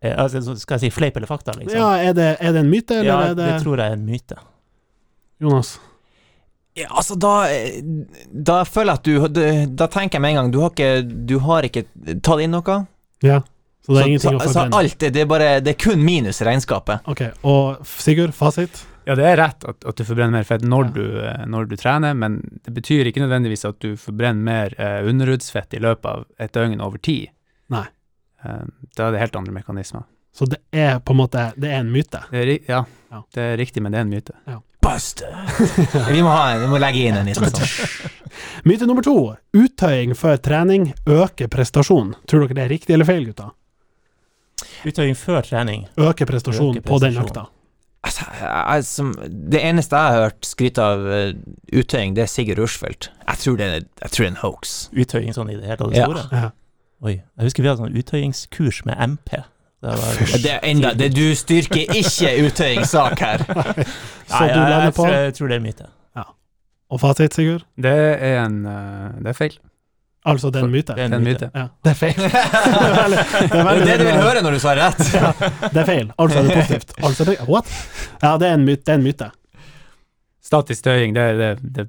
er, altså, Skal jeg si fleip eller fakta, liksom? Ja, er det, er det en myte, eller Ja, er det, det tror jeg er en myte. Jonas? Ja, altså, da Da føler jeg at du, du Da tenker jeg med en gang Du har ikke, du har ikke tatt inn noe. Ja. Så det er så, ingenting å så forbrenne? alt det, det er bare Det er kun minus i regnskapet. Ok, og Sigurd, fasit? Ja, det er rett at, at du forbrenner mer fett når, Ja. du, eh, når du trener, men det betyr ikke nødvendigvis at du forbrenner mer eh, underhudsfett i løpet av et døgn over tid. Nei. Eh, da er det helt andre mekanismer. Så det er på en måte Det er en myte. Det er, ja, Ja. det er riktig, men det er en myte. Buster. Vi må, ha vi må legge inn en liten sånn. Myte nummer to. Uttøying før trening øker prestasjon. Tror dere det er riktig eller feil, gutta? Uttøying før trening. Øker prestasjon på den økta. Altså, jeg, som, det eneste jeg har hørt skryte av uh, uttøying, det er Sigurd Rushfeldt. Jeg tror det er, jeg tror det er en hoax. Uttøying sånn i det hele tatt? Ja. store. Ja. Oi. Jeg husker vi hadde sånn uttøyingskurs med MP. Det var, Det er enda, det, du styrker ikke uttøyingssak her. Så du lander på tror, jeg tror det er myte. Og fasit, Sigurd? Det er en eh, Det er feil. Altså, det er en myte? Det er en myte. Ja, det er feil. det er veldig, det er du vil høre når du svarer rett. Det er feil. Altså er det positivt. Altså er det, what? Ja, det er en myte. Det er en myte. Statisk støying, det, det, det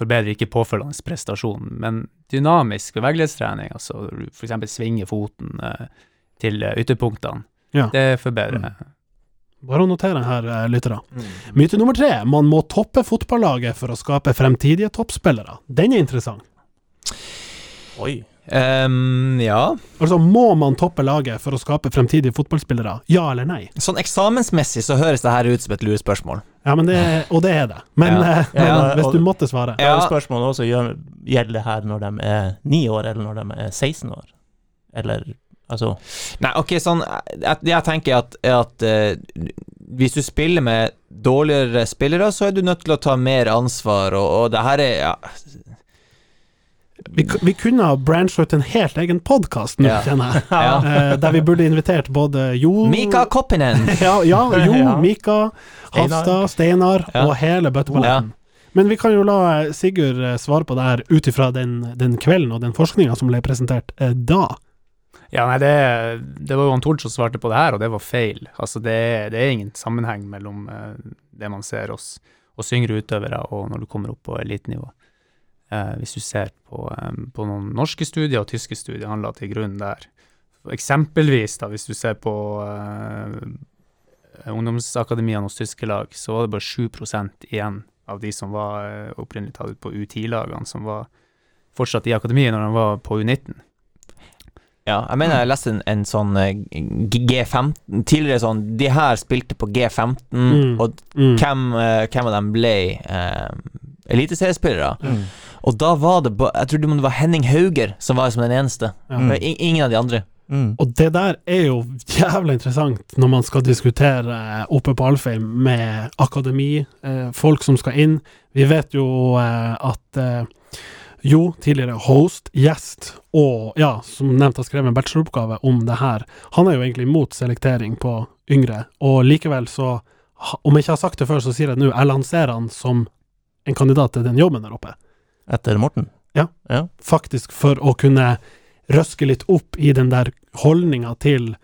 forbedrer ikke påfølgende prestasjon, men dynamisk bevegelighetstrening, altså eksempel svinge foten eh, til eh, ytterpunktene, Ja. det forbedrer. Bare å notere her, eh, lyttere. Myte nummer tre. Man må toppe fotballaget for å skape fremtidige toppspillere. Den er interessant. Oi. Um, ja. Altså, må man toppe laget for å skape fremtidige fotballspillere? Ja eller nei? Sånn eksamensmessig så høres det her ut som et lurespørsmål. Ja, men det, og det er det. Men, Ja. eh, men Ja, hvis du måtte svare Ja. Ja. Spørsmålet også gjelder det her når de er ni år, eller når de er 16 år? Eller altså Nei, ok, sånn Jeg, Jeg tenker at, at uh, hvis du spiller med dårligere spillere, så er du nødt til å ta mer ansvar, og, og det her er ja, Vi, vi kunne ha branchet ut en helt egen podkast nå, Ja. kjenner jeg. ja. Eh, der vi burde invitert både Jo Mika Koppinen! Ja, ja Jo, Ja. Mika, Hafstad, Steinar Ja. og hele bøtteballetten. Men vi kan jo la eh, Sigurd eh, svare på det her ut ifra den, den kvelden og den forskninga som ble presentert da. Ja, nei, det, det var jo Tord som svarte på det her, og det var feil. Altså, det, det er ingen sammenheng mellom det man ser oss, og yngre utøvere, og når du kommer opp på elitenivå. Eh, hvis du ser på, eh, på noen norske studier og tyske studier, han la til grunn der. For Eksempelvis, da, hvis du ser på eh, ungdomsakademiene hos tyske lag, så var det bare 7% igjen av de som var eh, opprinnelig tatt ut på U10-lagene, som var fortsatt i akademiet når de var på U19. Ja, jeg mener jeg leste en, en sånn eh, G- G15 Tidligere sånn De her spilte på G15, Mm. og Mm. hvem, hvem av dem ble eh, eliteseriespillere? mm. Og da var det Jeg tror det var Henning Hauger som var som den eneste. Ja. Mm. Ingen av de andre. Mm. Og det der er jo jævlig interessant når man skal diskutere oppe på Alfheim med akademi, eh, folk som skal inn. Vi vet jo eh, at eh, Jo, tidligere host, gjest og ja, som nevnt har skrevet en bacheloroppgave om det her. Han er jo egentlig imot selektering på yngre, og likevel så Om jeg ikke har sagt det før, så sier jeg det nå. Jeg lanserer han som en kandidat til den jobben der oppe. Etter Morten? Ja. ja. faktisk for å kunne røske litt opp i den der holdninga til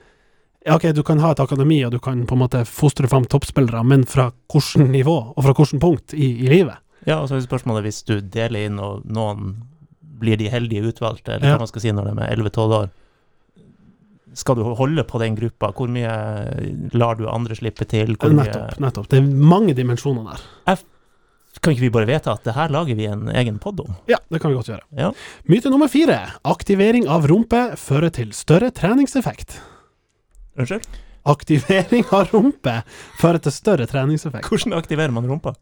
ja, ok, du kan ha et akademi, og du kan på en måte fostre fram toppspillere, men fra hvilket nivå, og fra hvilket punkt i, i livet? Ja, og så er spørsmålet hvis du deler inn, og noen blir de heldige utvalgte, eller Ja. hva man skal si når de er 11-12 år. Skal du holde på den gruppa? Hvor mye lar du andre slippe til? Hvor Nettopp, nettopp. Det er mange dimensjoner der. Kan ikke vi bare vedta at det her lager vi en egen pod om? Ja, det kan vi godt gjøre. Ja. Myte nummer fire. Aktivering av rumpe fører til større treningseffekt. Unnskyld? Aktivering av rumpe fører til større treningseffekt. Hvordan aktiverer man rumpa?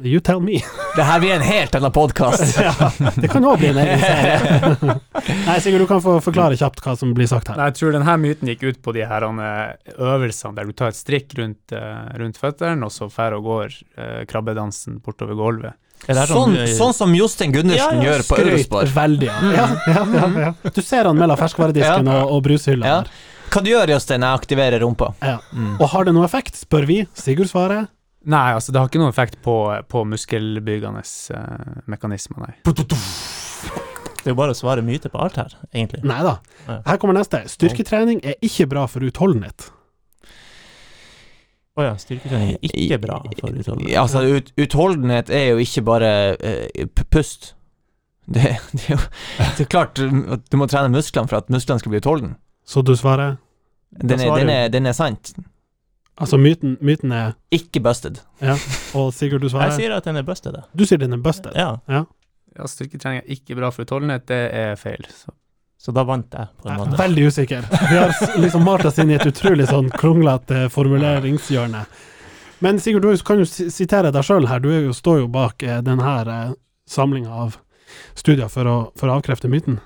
You tell me. Det her blir en helt annen podkast. ja, det kan òg bli en egen serie. Nei, Sigurd, du kan få forklare kjapt hva som blir sagt her. Nei, jeg tror denne myten gikk ut på de her eh, øvelsene der du tar et strikk rundt, eh, rundt føttene, og så fer og går eh, krabbedansen bortover gulvet. Sånn, sånn som Jostein Gundersen Ja, ja, gjør på Eurospar. Veldig. Ja, ja, ja, ja. Du ser han mellom ferskvaredisken Ja. og, og brushylla Ja. Hva du gjør Jostein, jeg aktiverer rumpa? Ja. Mm. Og har det noe effekt, spør vi. Sigurd svarer. Nei, altså det har ikke noen effekt på, på muskelbyggende uh, mekanismer, nei. Det er jo bare å svare myte på alt her, egentlig. Nei da. Her kommer neste. Styrketrening er ikke bra for utholdenhet. Å ja, styrketrening er ikke bra for utholdenhet. Altså, ut, utholdenhet er jo ikke bare uh, pust. Det, det er jo det er klart du må trene musklene for at musklene skal bli utholden. Så du svarer Den er, den er, den er sant. Altså, myten, myten er Ikke busted. Ja. Og Sigurd, du svarer? Jeg sier at den er busted. Du sier den er busted. Ja, Ja, styrketrening er ikke bra for utholdenhet, det er feil. Så. så da vant jeg, på en måte. veldig usikker. Vi har liksom malt oss inn i et utrolig sånn kronglete formuleringshjørne. Men Sigurd, du kan jo sitere deg sjøl her. Du er jo, står jo bak eh, denne uh, samlinga av studier for å, for å avkrefte myten.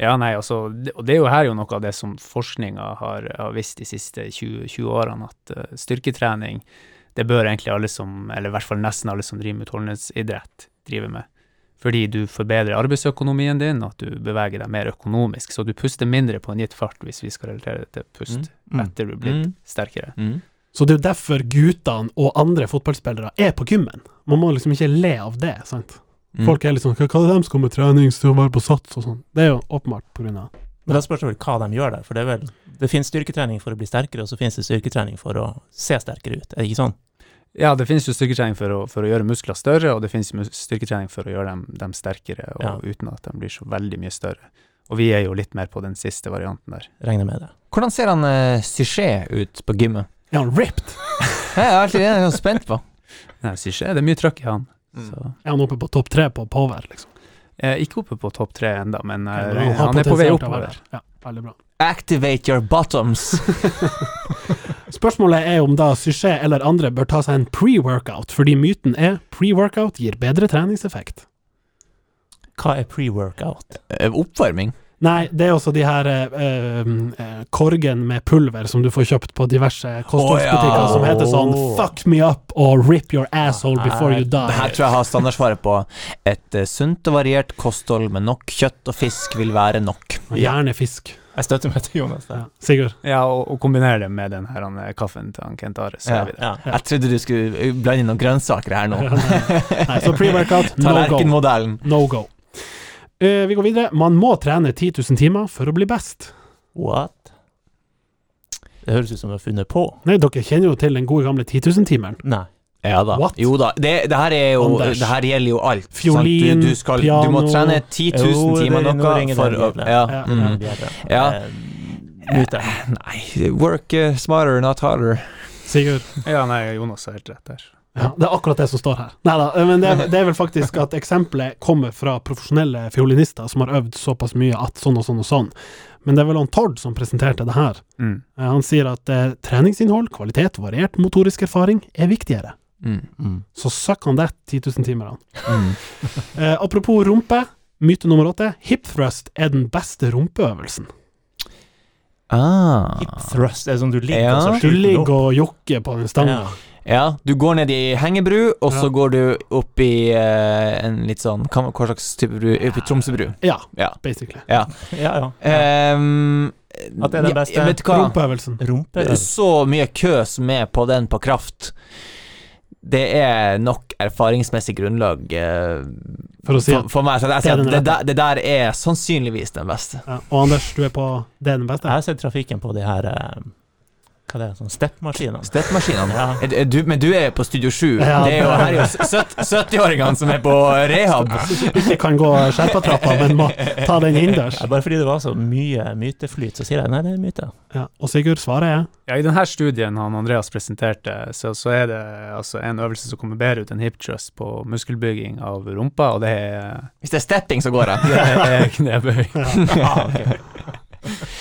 Ja, nei, altså, det, og det er jo her jo noe av det som forskninga har, har visst de siste 20, 20 årene, at uh, styrketrening, det bør egentlig alle som, eller i hvert fall nesten alle som driver med utholdenhetsidrett, drive med. Fordi du forbedrer arbeidsøkonomien din, og at du beveger deg mer økonomisk, så du puster mindre på en gitt fart, hvis vi skal relatere det til pust Mm. etter du blir Mm. sterkere. Mm. Så det er jo derfor guttene og andre fotballspillere er på gymmen. Man må liksom ikke le av det, sant. Mm. Folk er litt sånn Hva er det de skal med trening til å være på sats og sånn? Det er jo åpenbart på grunn av Men da spørs det vel hva de gjør der. For det er vel Det finnes styrketrening for å bli sterkere, og så finnes det styrketrening for å se sterkere ut. Er det ikke sånn? Ja, det finnes jo styrketrening for å, for å gjøre muskler større, og det finnes styrketrening for å gjøre dem, dem sterkere, og Ja. uten at de blir så veldig mye større. Og vi er jo litt mer på den siste varianten der. Regner med det. Hvordan ser han uh, Suchet ut på gymmet? Er han ripped? Jeg er alltid spent på. Nei, så det er mye trøkk i han. Mm. Så, Er han oppe på topp tre på power, liksom? eh, ikke oppe på topp tre enda, men eh, Ja, han, er på vei oppover. Ja, veldig bra. Activate your bottoms. Spørsmålet er om da Suchet eller andre bør ta seg en pre-workout, fordi myten er pre-workout gir bedre treningseffekt. Hva er pre-workout? Eh, Oppvarming. Nei, det er også de her uh, uh, korgen med pulver som du får kjøpt på diverse kostholdsbutikker, oh, ja. som heter sånn 'fuck me up' og 'rip your asshole before you Det her tror jeg har standardsvaret på. Et uh, sunt og variert kosthold med nok kjøtt og fisk vil være nok. Gjerne fisk. Jeg støtter meg til Jonas Ja. Sigurd. Ja, og, og kombinere det med den her han, kaffen til han Kent Are, så Ja. Ja. Jeg trodde du skulle blande inn noen grønnsaker her nå. Nei, så pre-workout, no go. Tallerkenmodellen. No go. Eh, vi går videre. Man må trene 10 000 timer for å bli best. What? Det høres ut som du har funnet på. Nei, dere kjenner jo til den gode gamle 10 000-timeren. Nei. Ja da. What? Jo da. Det, det her er jo Anders. Det her gjelder jo alt. Fiolin, du, du, skal, du må trene 10 000 Jo, timer noe ringer for å ja, Ja, mm. Bedre. Ja. Eh, Nei, work eh, smarter, not harder. Sigurd. Ja, nei, Jonas har helt rett der. Ja, det er akkurat det som står her. Neida, men det det er vel faktisk at eksempelet kommer fra profesjonelle fiolinister som har øvd såpass mye at sånn og sånn og sånn. Men det er vel han Tord som presenterte det her. Mm. Eh, Han sier at eh, treningsinnhold, kvalitet variert motorisk erfaring er viktigere. Mm. Mm. Så søkk han det 10 000 timer. Mm. Eh, apropos rumpe, myte nummer åtte. Hip thrust er den beste rumpeøvelsen. Ah. Hip thrust er sånn du ligger Ja. så Du ligger og jokker på den stanga. Ja. Ja, du går ned i hengebru, og så Ja. går du opp i eh, en litt sånn Hva, hva slags type bru? Opp i Tromsøbru. Ja, Ja. basically. ja. Ja, ja. Um, At det er den beste hva? Rumpeøvelsen. Så mye kø som er på den på kraft. Det er nok erfaringsmessig grunnlag eh, For å si for, for meg. Så jeg det er sier at det, der, det der er sannsynligvis den beste. ja. Og Anders, du er på Det er den beste? Jeg har sett trafikken på de her eh, Hva det er sånn steppmaskinene. Steppmaskinene. Ja. Er- er Du, men du er på Studio 7. Ja. Det er jo, her er jo 70-åringene som er på rehab. Ikke kan gå skjerpatrappa, men må ta den innendørs. Ja, bare fordi det var så mye myteflyt, så sier jeg nei, det er myte. Ja. Og Sigurd, svaret er Ja, I denne studien han Andreas presenterte, så, så er det altså en øvelse som kommer bedre ut enn hip thrust på muskelbygging av rumpa, og det er, Hvis det er stepping, så går jeg. det er knebøy. Ah, ok.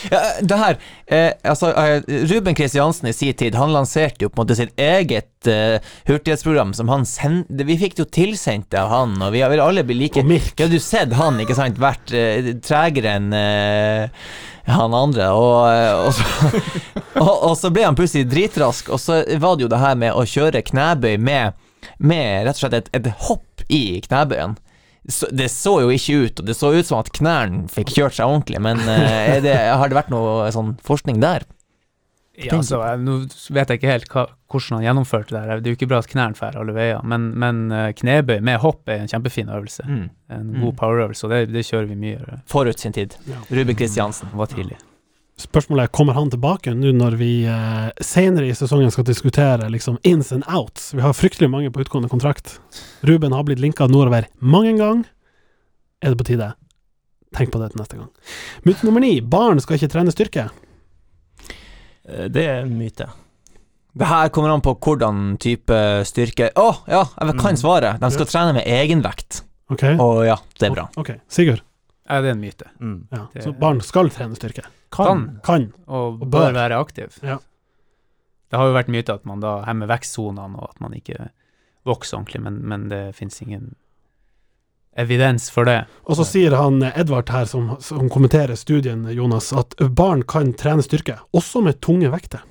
Ja, det her eh, altså, eh, Ruben Kristiansen i sin tid Han lanserte jo på en måte sitt eget eh, hurtighetsprogram som han sendte Vi fikk det jo tilsendt av han, og vi vel alle blitt like Og Mirk. Ja, jo sett han, ikke sant, vært eh, tregere enn eh, han andre, og, eh, og, så, og, og så ble han plutselig dritrask, og så var det jo det her med å kjøre knebøy med, med rett og slett et, et hopp i knebøyen. Så, det så jo ikke ut, og det så ut som at knærne fikk kjørt seg ordentlig, men eh, er det, har det vært noe sånn forskning der? Ja, altså, jeg, nå vet jeg ikke helt hva, hvordan han gjennomførte det her. Det er jo ikke bra at knærne drar alle veier, men, men eh, knebøy med hopp er en kjempefin øvelse. En Mm. god powerøvelse, og det, det kjører vi mye. Forut sin tid. Ja. Ruben Kristiansen. var tidlig. Spørsmålet er kommer han tilbake nå når vi eh, senere i sesongen skal diskutere liksom ins and outs. Vi har fryktelig mange på utgående kontrakt. Ruben har blitt linka nordover mange ganger. Er det på tide? Tenk på det til neste gang. Myte nummer ni. Barn skal ikke trene styrke. Eh, Det er en myte. Det her kommer an på hvordan type styrke Å, ja, jeg kan Mm. svaret. De skal trene med egenvekt. Okay. Og ja, det er bra. Ok, Sigurd. Ja, det er en myte. Mm. Ja. Så barn skal trene styrke. Kan. Kan. Og Og bør bør. være aktiv. Det har jo vært myte at man da hemmer vekstsonene, og at man ikke vokser ordentlig, men, men det finnes ingen evidens for det. Og så sier han eh, Edvard her, som, som kommenterer studien, Jonas, at barn kan trene styrke, også med tunge vekter.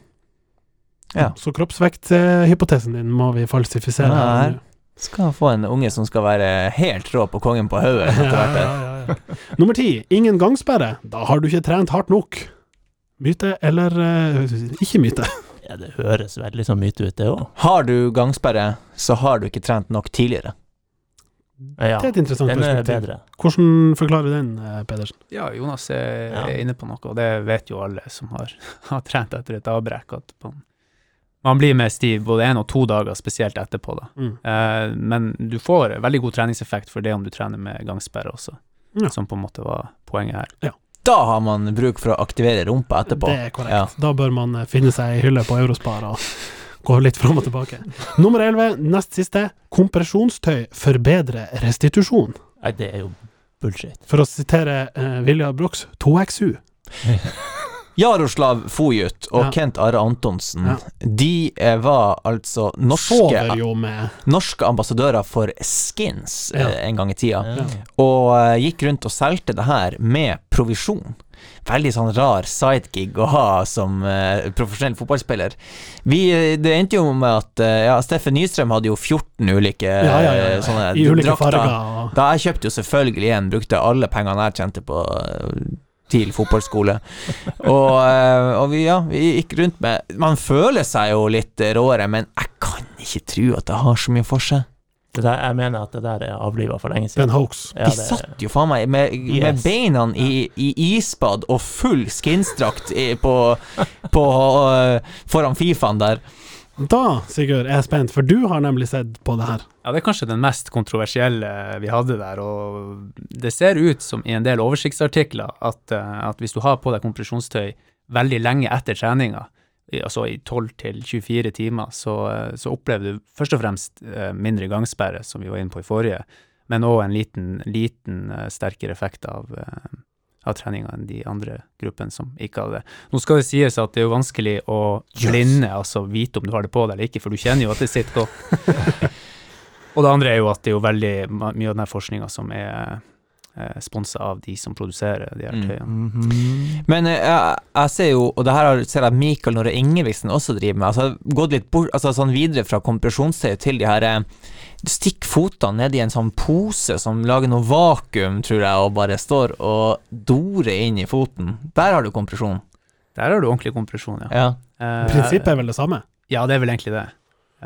Ja. Så kroppsvekthypotesen din må vi falsifisere. Ja, her. Skal få en unge som skal være helt rå på kongen på hodet etter hvert. Ja, ja, ja, ja. Nummer ti, ingen gangsperre. Da har du ikke trent hardt nok. Myte eller uh, ikke myte? Ja, det høres veldig sånn myte ut, det òg. Har du gangsperre, så har du ikke trent nok tidligere. Ja, Det er et interessant den er perspektiv. bedre. Hvordan forklarer du den, eh, Pedersen? Ja, Jonas er, Ja. inne på noe, og det vet jo alle som har, har trent etter et avbrekk, at man, man blir mer stiv både én og to dager, spesielt etterpå. da. Mm. Eh, men du får veldig god treningseffekt for det om du trener med gangsperre også, Ja. som på en måte var poenget her. Da har man bruk for å aktivere rumpa etterpå. Det er korrekt. Ja. Da bør man eh, finne seg ei hylle på Eurospar og gå litt fram og tilbake. Nummer 11, nest siste. Kompresjonstøy forbedrer restitusjon. Nei, det er jo bullshit. For å sitere eh, Vilja Brox, 2XU. Jaroslav Fojut og Ja. Kent Are Antonsen, Ja. de eh, var altså norske, norske ambassadører for Skins Ja. eh, en gang i tida, Ja. og eh, gikk rundt og solgte det her med provisjon. Veldig sånn rar sidegig å ha som uh, profesjonell fotballspiller. Vi, det endte jo med at uh, ja, Steffen Nystrøm hadde jo 14 ulike ja, ja, ja, ja. sånne i ulike drakter. farger. Og, Da jeg kjøpte jo selvfølgelig en, brukte alle pengene jeg tjente på eh, til fotballskole. og, eh, og vi, ja, vi gikk rundt med Man føler seg jo litt råere, men jeg kan ikke tro at det har så mye for seg. Det der, jeg mener at det der er avliva for lenge siden. Ja, De satt jo faen meg med, med beina i, i isbad og full skinsdrakt på, på eh, foran Fifaen der. Da, Sigurd, er jeg spent, for du har nemlig sett på det her. Ja, det er kanskje den mest kontroversielle vi hadde der, og det ser ut som i en del oversiktsartikler at, eh, at hvis du har på deg kompresjonstøy veldig lenge etter treninga, altså i 12 til 24 timer, så, eh, så opplever du først og fremst eh, mindre gangsperre, som vi var inne på i forrige, men òg en liten, liten sterkere effekt av, av treninga enn de andre gruppene som ikke hadde det. Nå skal det sies at det er jo vanskelig å blinde, altså vite om du har det på deg eller ikke, for du kjenner jo at det sitter godt. Og det andre er jo at det er jo veldig mye av den forskninga som er sponsa av de som produserer de her Mm. Mm -hmm. Men eh, jeg, jeg ser jo, og det her har- ser jeg Mikael Nore Ingebrigtsen også driver med, altså gått litt bort, altså sånn videre fra kompresjonstøy til de her eh, Stikk fotene ned i en sånn pose som lager noe vakuum, tror jeg, og bare står og dorer inn i foten. Der har du kompresjon. Der har du ordentlig kompresjon, ja. Ja. Uh, Prinsippet er vel det samme. Ja, det er vel egentlig det.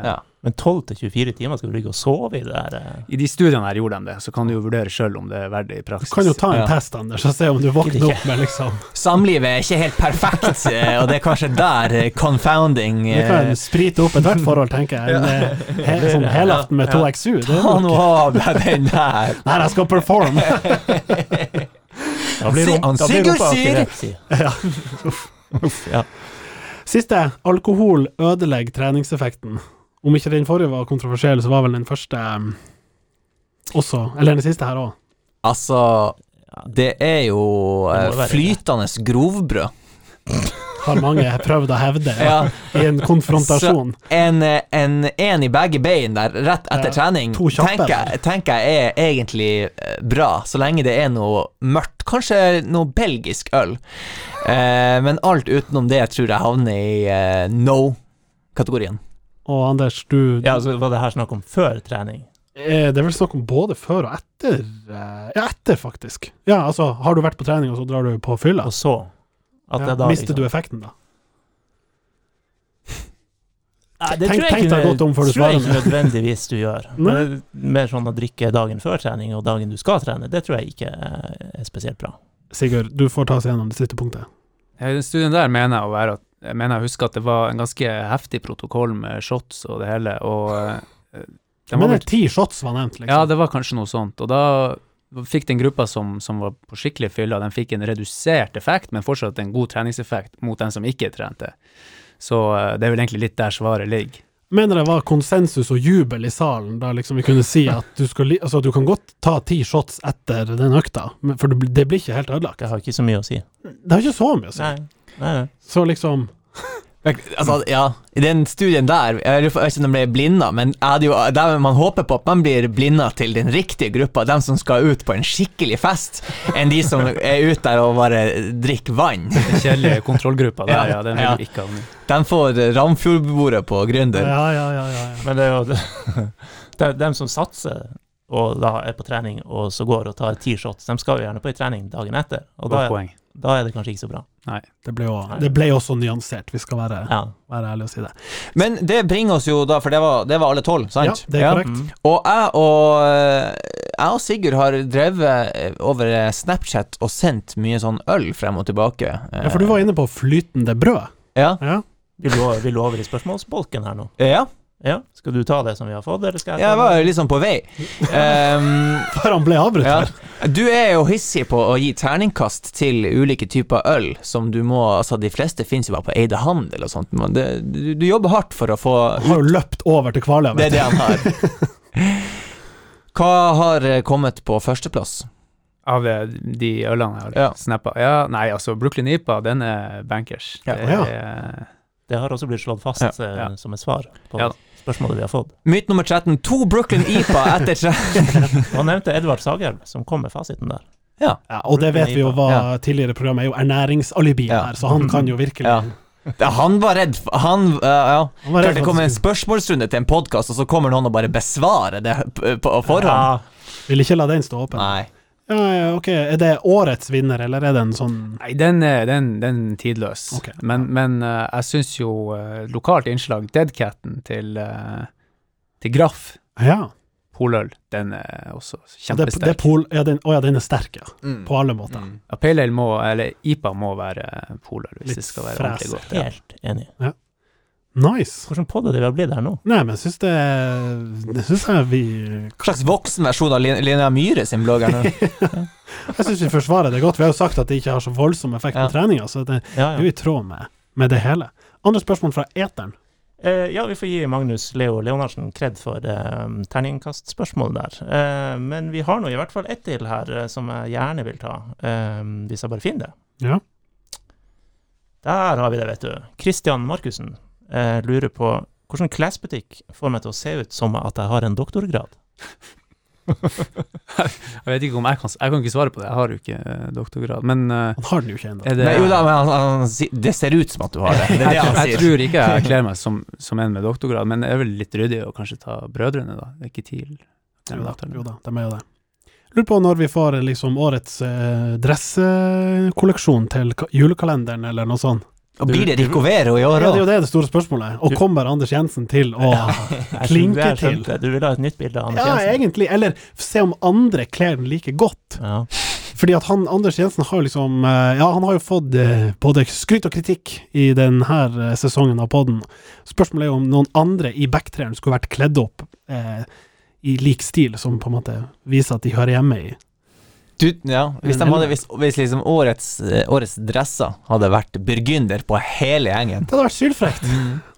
ja. Men 12-24 timer skal du ligge og sove i det der? eh? I de studiene her gjorde de det, så kan du jo vurdere sjøl om det er verdig i praksis. Du kan jo ta en Ja. test, Anders, og se om du våkner opp med liksom Samlivet er ikke helt perfekt, eh, og det er kanskje der eh, confounding Det kan sprite opp ethvert forhold, tenker jeg. En, eh, he, sånn helaften med Ja. 2XU. Det er Ta nå av deg den der! Nei, jeg skal performe! Da blir Si- han da blir rumpa sier- Ja. Uff, Ja. Siste. Alkohol ødelegger treningseffekten. Om ikke den forrige var kontroversiell, så var vel den første um, også Eller den siste her òg. Altså, det er jo det. flytende grovbrød. Har mange prøvd å hevde Ja. i en konfrontasjon. En, eh, en, en i begge bein der rett etter Ja, trening tenker, tenker jeg er egentlig eh, bra, så lenge det er noe mørkt. Kanskje noe belgisk øl. Eh, men alt utenom det tror jeg havner i eh, no-kategorien. Og Anders, du Ja, altså var det her snakk om før trening? eh, Det er vel snakk om både før og etter eh, Ja, etter, faktisk. Ja, altså, har du vært på trening, og så drar du på fylla? Og så? At Ja, da mister liksom- du effekten, da? Nei, det Tenk- tror jeg tenk ikke deg godt om før du tror jeg ikke nødvendigvis du gjør. Men mer sånn å drikke dagen før trening og dagen du skal trene, det tror jeg ikke er spesielt bra. Sigurd, du får ta oss gjennom det siste punktet. Ja, den studien der mener jeg å være at jeg mener jeg husker at det var en ganske heftig protokoll med shots og det hele, og eh, den var vel- ti shots var nevnt, liksom. Ja, det var kanskje noe sånt. Og da fikk den gruppa som, som var på skikkelig fylla, den fikk en redusert effekt, men fortsatt en god treningseffekt mot den som ikke trente. Så eh, det er vel egentlig litt der svaret ligger. Mener det var konsensus og jubel i salen da liksom vi kunne si at du, skal, altså, du kan godt ta ti shots etter den økta, for det blir- det blir ikke helt ødelagt. Det har ikke så mye å si. Det har ikke så mye å si. Nei, nei, nei. Så liksom Altså, ja, i den studien der, jeg vet ikke om de ble blinda, men jeg hadde jo, der man håper på at man blir blinda til den riktige gruppa, dem som skal ut på en skikkelig fest, enn de som er ute der og bare drikker vann. Den kjedelige kontrollgruppa der, Ja, ja, den vil ja. ikke ha. De får Ramfjordbordet på Gründer. Ja, ja, ja, ja, ja. Men det er jo det er dem som satser og da er på trening og så går og tar ti shots, de skal jo gjerne på en trening dagen etter. Og da Godt er, poeng. Da er det kanskje ikke så bra. Det ble, jo, det ble jo også nyansert, vi skal være, Ja. være ærlige og si det. Men det bringer oss jo da, for det var, det var alle tolv, sant? Ja, det er korrekt. Mm. Og jeg og, jeg og Sigurd har drevet over Snapchat og sendt mye sånn øl frem og tilbake. Ja, for du var inne på flytende brød. Ja. Ja. Vil, du, vil du over i spørsmålsbolken her nå? Ja, Ja? Skal du ta det som vi har fått, eller skal jeg ta jeg ta var litt liksom på vei. Um, Før han ble avbrutt ja. her. Du er jo hissig på å gi terningkast til ulike typer øl, som du må Altså, de fleste finnes jo bare på Eide Handel og sånt, men det, du, du jobber hardt for å få Han har jo løpt over til Kvaløya. Det er det han har. Hva har eh, kommet på førsteplass? Av eh, de ølene jeg har Ja. snappa? Ja, nei, altså, Brooklyn IPA, den er bankers. Ja. Det Ja. er, Det har også blitt slått fast Ja. eh, Ja. som et svar på Ja. Spørsmålet vi har fått. Myte nummer 13. To Brooklyn IPA etter tre... Han nevnte Edvard Sagerl, som kom med fasiten der. Ja, og det vet vi jo hva Ja. tidligere program er jo ernæringsalibi Ja. her, så han kan jo virkelig Ja. Ja, Han var redd Han, uh, ja. Han var redd det kom kommer en spørsmålsrunde til en podkast, og så kommer noen og bare besvarer det på, på forhånd. Ja, Vil ikke la den stå åpen. Nei. Ja, ja, ok, Er det årets vinner, eller er det en sånn Nei, den er, den, den er tidløs. Okay. Men, men uh, jeg syns jo uh, lokalt innslag, Deadcaten til, uh, til Graff Ja. poløl, den er også kjempesterk. det, det pol, ja, den, å ja, den er sterk, ja. Mm. På alle måter. Mm. Ja, Pale Ale må, eller IPA må være poløl hvis Litt det skal være fres. ordentlig godt. Ja. helt enig. Nice. Hvordan podd er det vi har blitt her nå? Nei, men jeg syns det Det syns jeg vi Hva slags voksenversjon av Linnea Myhre sin blogg er nå? Jeg syns vi forsvarer det godt. Vi har jo sagt at det ikke har så voldsom effekt Ja. på treninga, så det Ja, er jo i tråd med, med det hele. Andre spørsmål fra eteren. Eh, ja, vi får gi Magnus Leo Leonardsen kred for eh, terningkastspørsmålet der. Eh, men vi har nå i hvert fall ett til her eh, som jeg gjerne vil ta, eh, hvis jeg bare finner det. Ja. Der har vi det, vet du. Christian Markussen eh, lurer på hvordan klesbutikk får meg til å se ut som at jeg har en doktorgrad? Jeg vet ikke om jeg kan Jeg kan ikke svare på det, jeg har jo ikke eh, doktorgrad. Men eh, Han har den jo ikke ennå. det Nei, jo da, men han, han, det ser ut som at du har det. Det det jeg, han jeg sier. tror ikke jeg kler meg som, som en med doktorgrad, men det er vel litt ryddig å kanskje ta brødrene, da. Det er ikke TIL. Jo da, jo da, de er jo det. Lurer på når vi får liksom årets eh, dressekolleksjon til julekalenderen, eller noe sånt. Og blir det Ricovero i Ja, det er jo det det store spørsmålet. Og kommer Anders Jensen til å klinke jeg til. Du vil ha et nytt bilde av Anders Ja, Jensen? egentlig. Eller se om andre kler den like godt. Ja. Fordi at han, Anders Jensen har jo liksom eh, Ja, han har jo fått eh, både skryt og kritikk i denne sesongen av podden. Spørsmålet er jo om noen andre i backtreeren skulle vært kledd opp eh, i lik stil, som på en måte viser at de hører hjemme i Du, ja, hvis, de hadde, hvis, hvis liksom årets, eh, årets dresser hadde vært burgunder på hele gjengen Det hadde vært sylfrekt.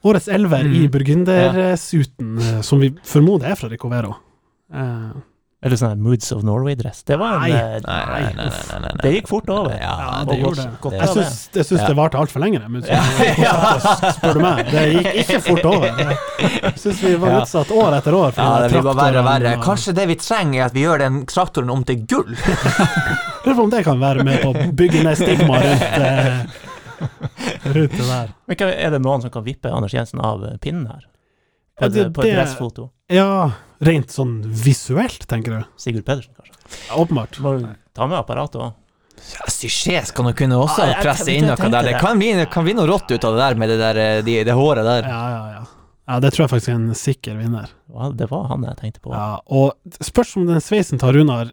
Årets elver i Mm. burgundersuten, eh, som vi formoder er fra Ricovero. Eh, Eller sånn her Moods of Norway-dress. Det var en Nei. eh, Nei, nei, nei, nei, nei, nei. Det gikk fort over. Ja, Ja, det gjorde det. jeg syns, det varte altfor lenge, det, men Ja, ja. spør du meg. Det gikk ikke fort over. Jeg syns vi var utsatt år etter år. Ja, det blir bare verre og verre. Kanskje det vi trenger, er at vi gjør den traktoren om til gull? Lurer på om det kan være med på å bygge ned stigma rundt, eh, rundt det der. Men er det noen som kan vippe Anders Jensen av eh, pinnen her? På det- på et det- dressfoto? Ja, rent sånn visuelt, tenker du? Sigurd Pedersen, kanskje? Ja, Åpenbart. Må ta med apparatet òg. Ja, Sysjes kan du kunne også ah, jeg- presse inn noe der. Det det. kan bli, kan bli noe rått ut av det der med det, der, eh, de, det håret der. Ja, ja, ja. Ja, Det tror jeg faktisk er en sikker vinner. Ja, det var han jeg tenkte på. Ja, og spørs om den sveisen til Runar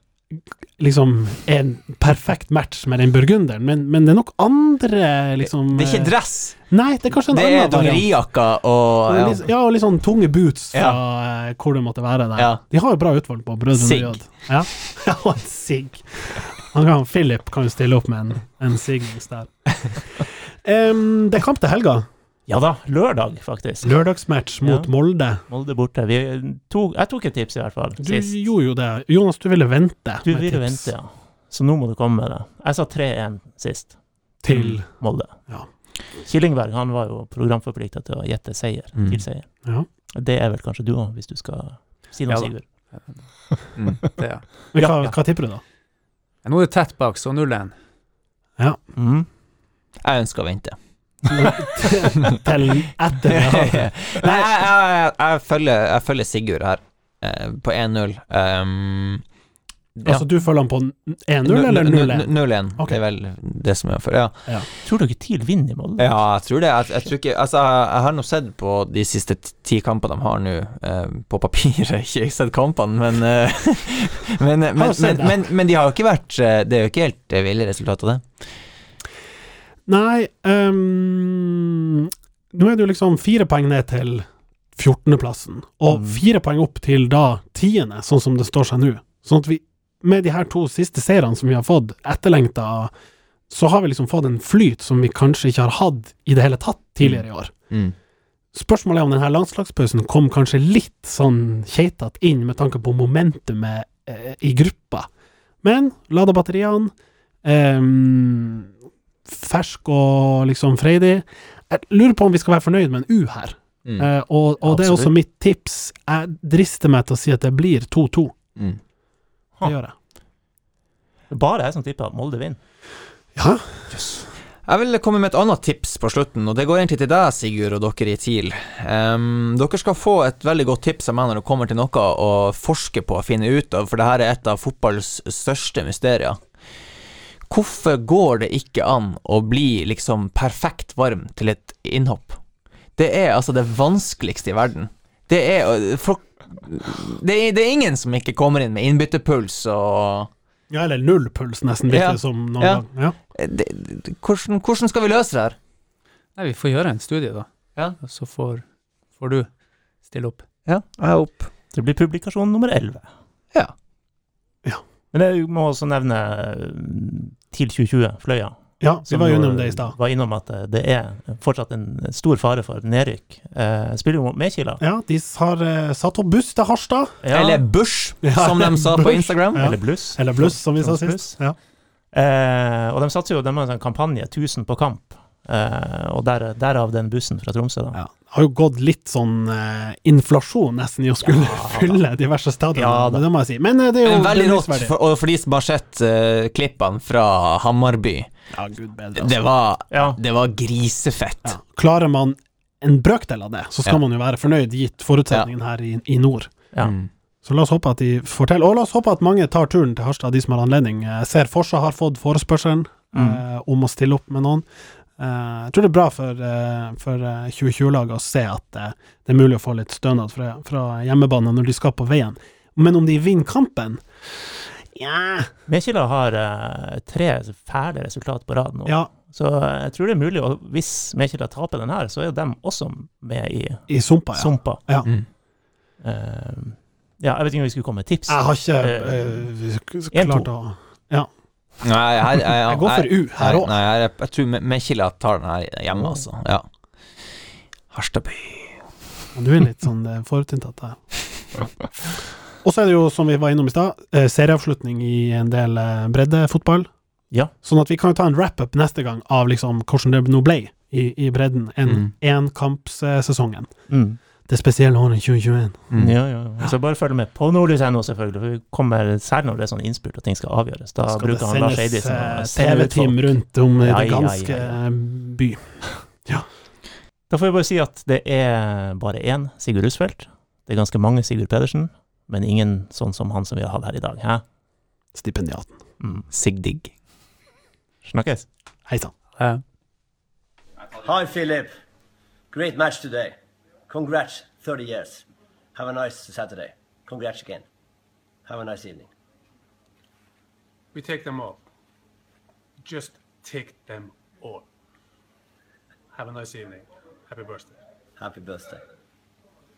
liksom er en perfekt match med den burgunderen, men, men det er nok andre liksom Det er ikke eh, dress, Nei, det er kanskje en det er annen variant. dongerijakka og ja. Ja, og litt sånn tunge boots fra ja. hvor det måtte være der. Ja. De har jo bra utvalg på Brødrene. Ja, ja og en sigg. Philip kan jo stille opp med en, en signings der. Um, det er kamp til helga. Ja da, lørdag, faktisk. Lørdagsmatch mot Ja. Molde. Molde borte. Vi tok, jeg tok et tips, i hvert fall. Du sist. gjorde jo det. Jonas, du ville vente. Du ville tips vente, ja. Så nå må du komme med det. Jeg sa 3-1 sist. Til Molde. Killingberg han var jo programforplikta til å gjette seier Mm. til seier. Ja. Det er vel kanskje du òg, hvis du skal si noe, Ja. Sigurd. Mm. Det, ja. Men hva, Ja, ja. hva tipper du, da? Nå er det tett bak, så 0-1. Mm. Jeg ønsker å vente. Til etter det. Nei, jeg, jeg, jeg, følger, jeg følger Sigurd her, eh, på 1-0. Um, ja. Altså, du følger han på 1-0 eller 0-1? 0-1. okay. Det er vel det som er for Ja, Tror dere TIL vinner i Molde? ja jeg tror det. Jeg, jeg tror ikke Altså, jeg, jeg har nå sett på de siste ti kampene de har nå, eh, på papiret. Ikke sett kampene, men eh, men, men, men, men, men de har jo ikke vært eh, Det er jo ikke helt eh, ville resultat av det. Nei um, Nå er det jo liksom fire poeng ned til 14.-plassen, og Mm. fire poeng opp til da tiende, sånn som det står seg nå. Sånn at vi, med de her to siste seirene som vi har fått, etterlengta, så har vi liksom fått en flyt som vi kanskje ikke har hatt i det hele tatt tidligere i år. Mm. Spørsmålet er om denne landslagspausen kom kanskje litt sånn keitete inn med tanke på momentumet eh, i gruppa. Men lada batteriene, ehm, fersk og liksom freidig. Jeg lurer på om vi skal være fornøyd med en U her. Mm. Uh, og og det er også mitt tips. Jeg drister meg til å si at det blir 2-2. Mm. Det gjør jeg. Bare jeg som tipper at Molde vinner. Ja, Jeg vil komme med et annet tips på slutten, og det går egentlig til deg, Sigurd, og dere i TIL. Um, dere skal få et veldig godt tips av meg når det kommer til noe å forske på og finne ut av, for det her er et av fotballs største mysterier. Hvorfor går det ikke an å bli liksom perfekt varm til et innhopp? Det er altså det vanskeligste i verden. Det er, folk, det er, det er ingen som ikke kommer inn med innbyttepuls og ja eller null puls, nesten, virker Ja. som noen Ja. gang. Ja. det, det, hvordan, hvordan skal vi løse det her? Nei, vi får gjøre en studie, da. Ja. Og så får, får du stille opp. Ja, jeg er opp. Det blir publikasjon nummer 11. Ja. Ja. Men jeg må også nevne eh, TIL 2020, Fløya. ja, vi var innom det i stad. Var innom at eh, det er fortsatt en stor fare for nedrykk. Eh, spiller jo mot Medkila. Ja, de har eh, satt opp buss til Harstad. Ja, Eller Bush, Ja, som de sa på Instagram. Ja. eller Bluss. Eller Bluss, som vi sa sist. Ja. Eh, og de satser jo, de har en sånn kampanje, 1000 på kamp. Eh, og der, derav den bussen fra Tromsø, da. Ja. Det har jo gått litt sånn eh, inflasjon nesten i å skulle Ja, fylle diverse stadioner, Ja, det må jeg si. Men eh, det er jo veldig rått, for, og for de som har sett eh, klippene fra Hammarby. Ja, gud bedre. Det var, Ja. det var grisefett. Ja. Klarer man en brøkdel av det, så skal Ja. man jo være fornøyd, gitt forutsetningen her i, i nord. Ja. Mm. Så la oss håpe at de får til. Og la oss håpe at mange tar turen til Harstad, de som har anledning. Jeg ser Forsa har fått forespørselen Mm. eh, om å stille opp med noen. Eh, jeg tror det er bra for, uh, for eh, 2020-laget å se at uh, det er mulig å få litt stønad fra, fra hjemmebane når de skal på veien. Men om de vinner kampen Ja, Mekila har eh, tre fæle resultat på rad nå. ja Så jeg tror det er mulig, og hvis Mekila taper den her, så er de også med i i sumpa, ja. sumpa. ja. Mm. Eh, ja, jeg vet ikke om vi skulle komme med tips. Jeg har ikke Eh, eh, klart å Nei, jeg, jeg, jeg, Jeg går for U her òg. Nei, jeg, jeg, tror Mekkila tar den her hjemme, altså. Ja. Harstadby. Du er litt sånn eh, forutinntatt der. Og så er det jo, som vi var innom i stad, eh, serieavslutning i en del eh, breddefotball. Ja. Sånn at vi kan jo ta en wrap-up neste gang av liksom hvordan det nå ble i, i bredden. enn Mm. enkampssesongen. Mm. Det spesielle året 2021. Mm. Ja, ja. ja. Så bare følg med på nordlys.no, selvfølgelig. For vi kommer, særlig når det er sånn innspurt og ting skal avgjøres. Da Skal bruker han Lars Eidisen eh, TV-team rundt om i Ja, det ganske ja, ja. eh, by. Da får jeg bare si at det er bare én Sigurd Rusfeldt. Det er ganske mange Sigurd Pedersen, men ingen sånn som han som vi har hatt her i dag. Hæ? Stipendiaten. Mm. Sigdig. Snakkes. Hei sann. Hei, Hi, Philip. Great match today. Congrats, 30 years. Have a nice Saturday. Congrats again. Have a nice evening. We take them all. Just take them all. Have a nice evening. Happy birthday. Happy birthday.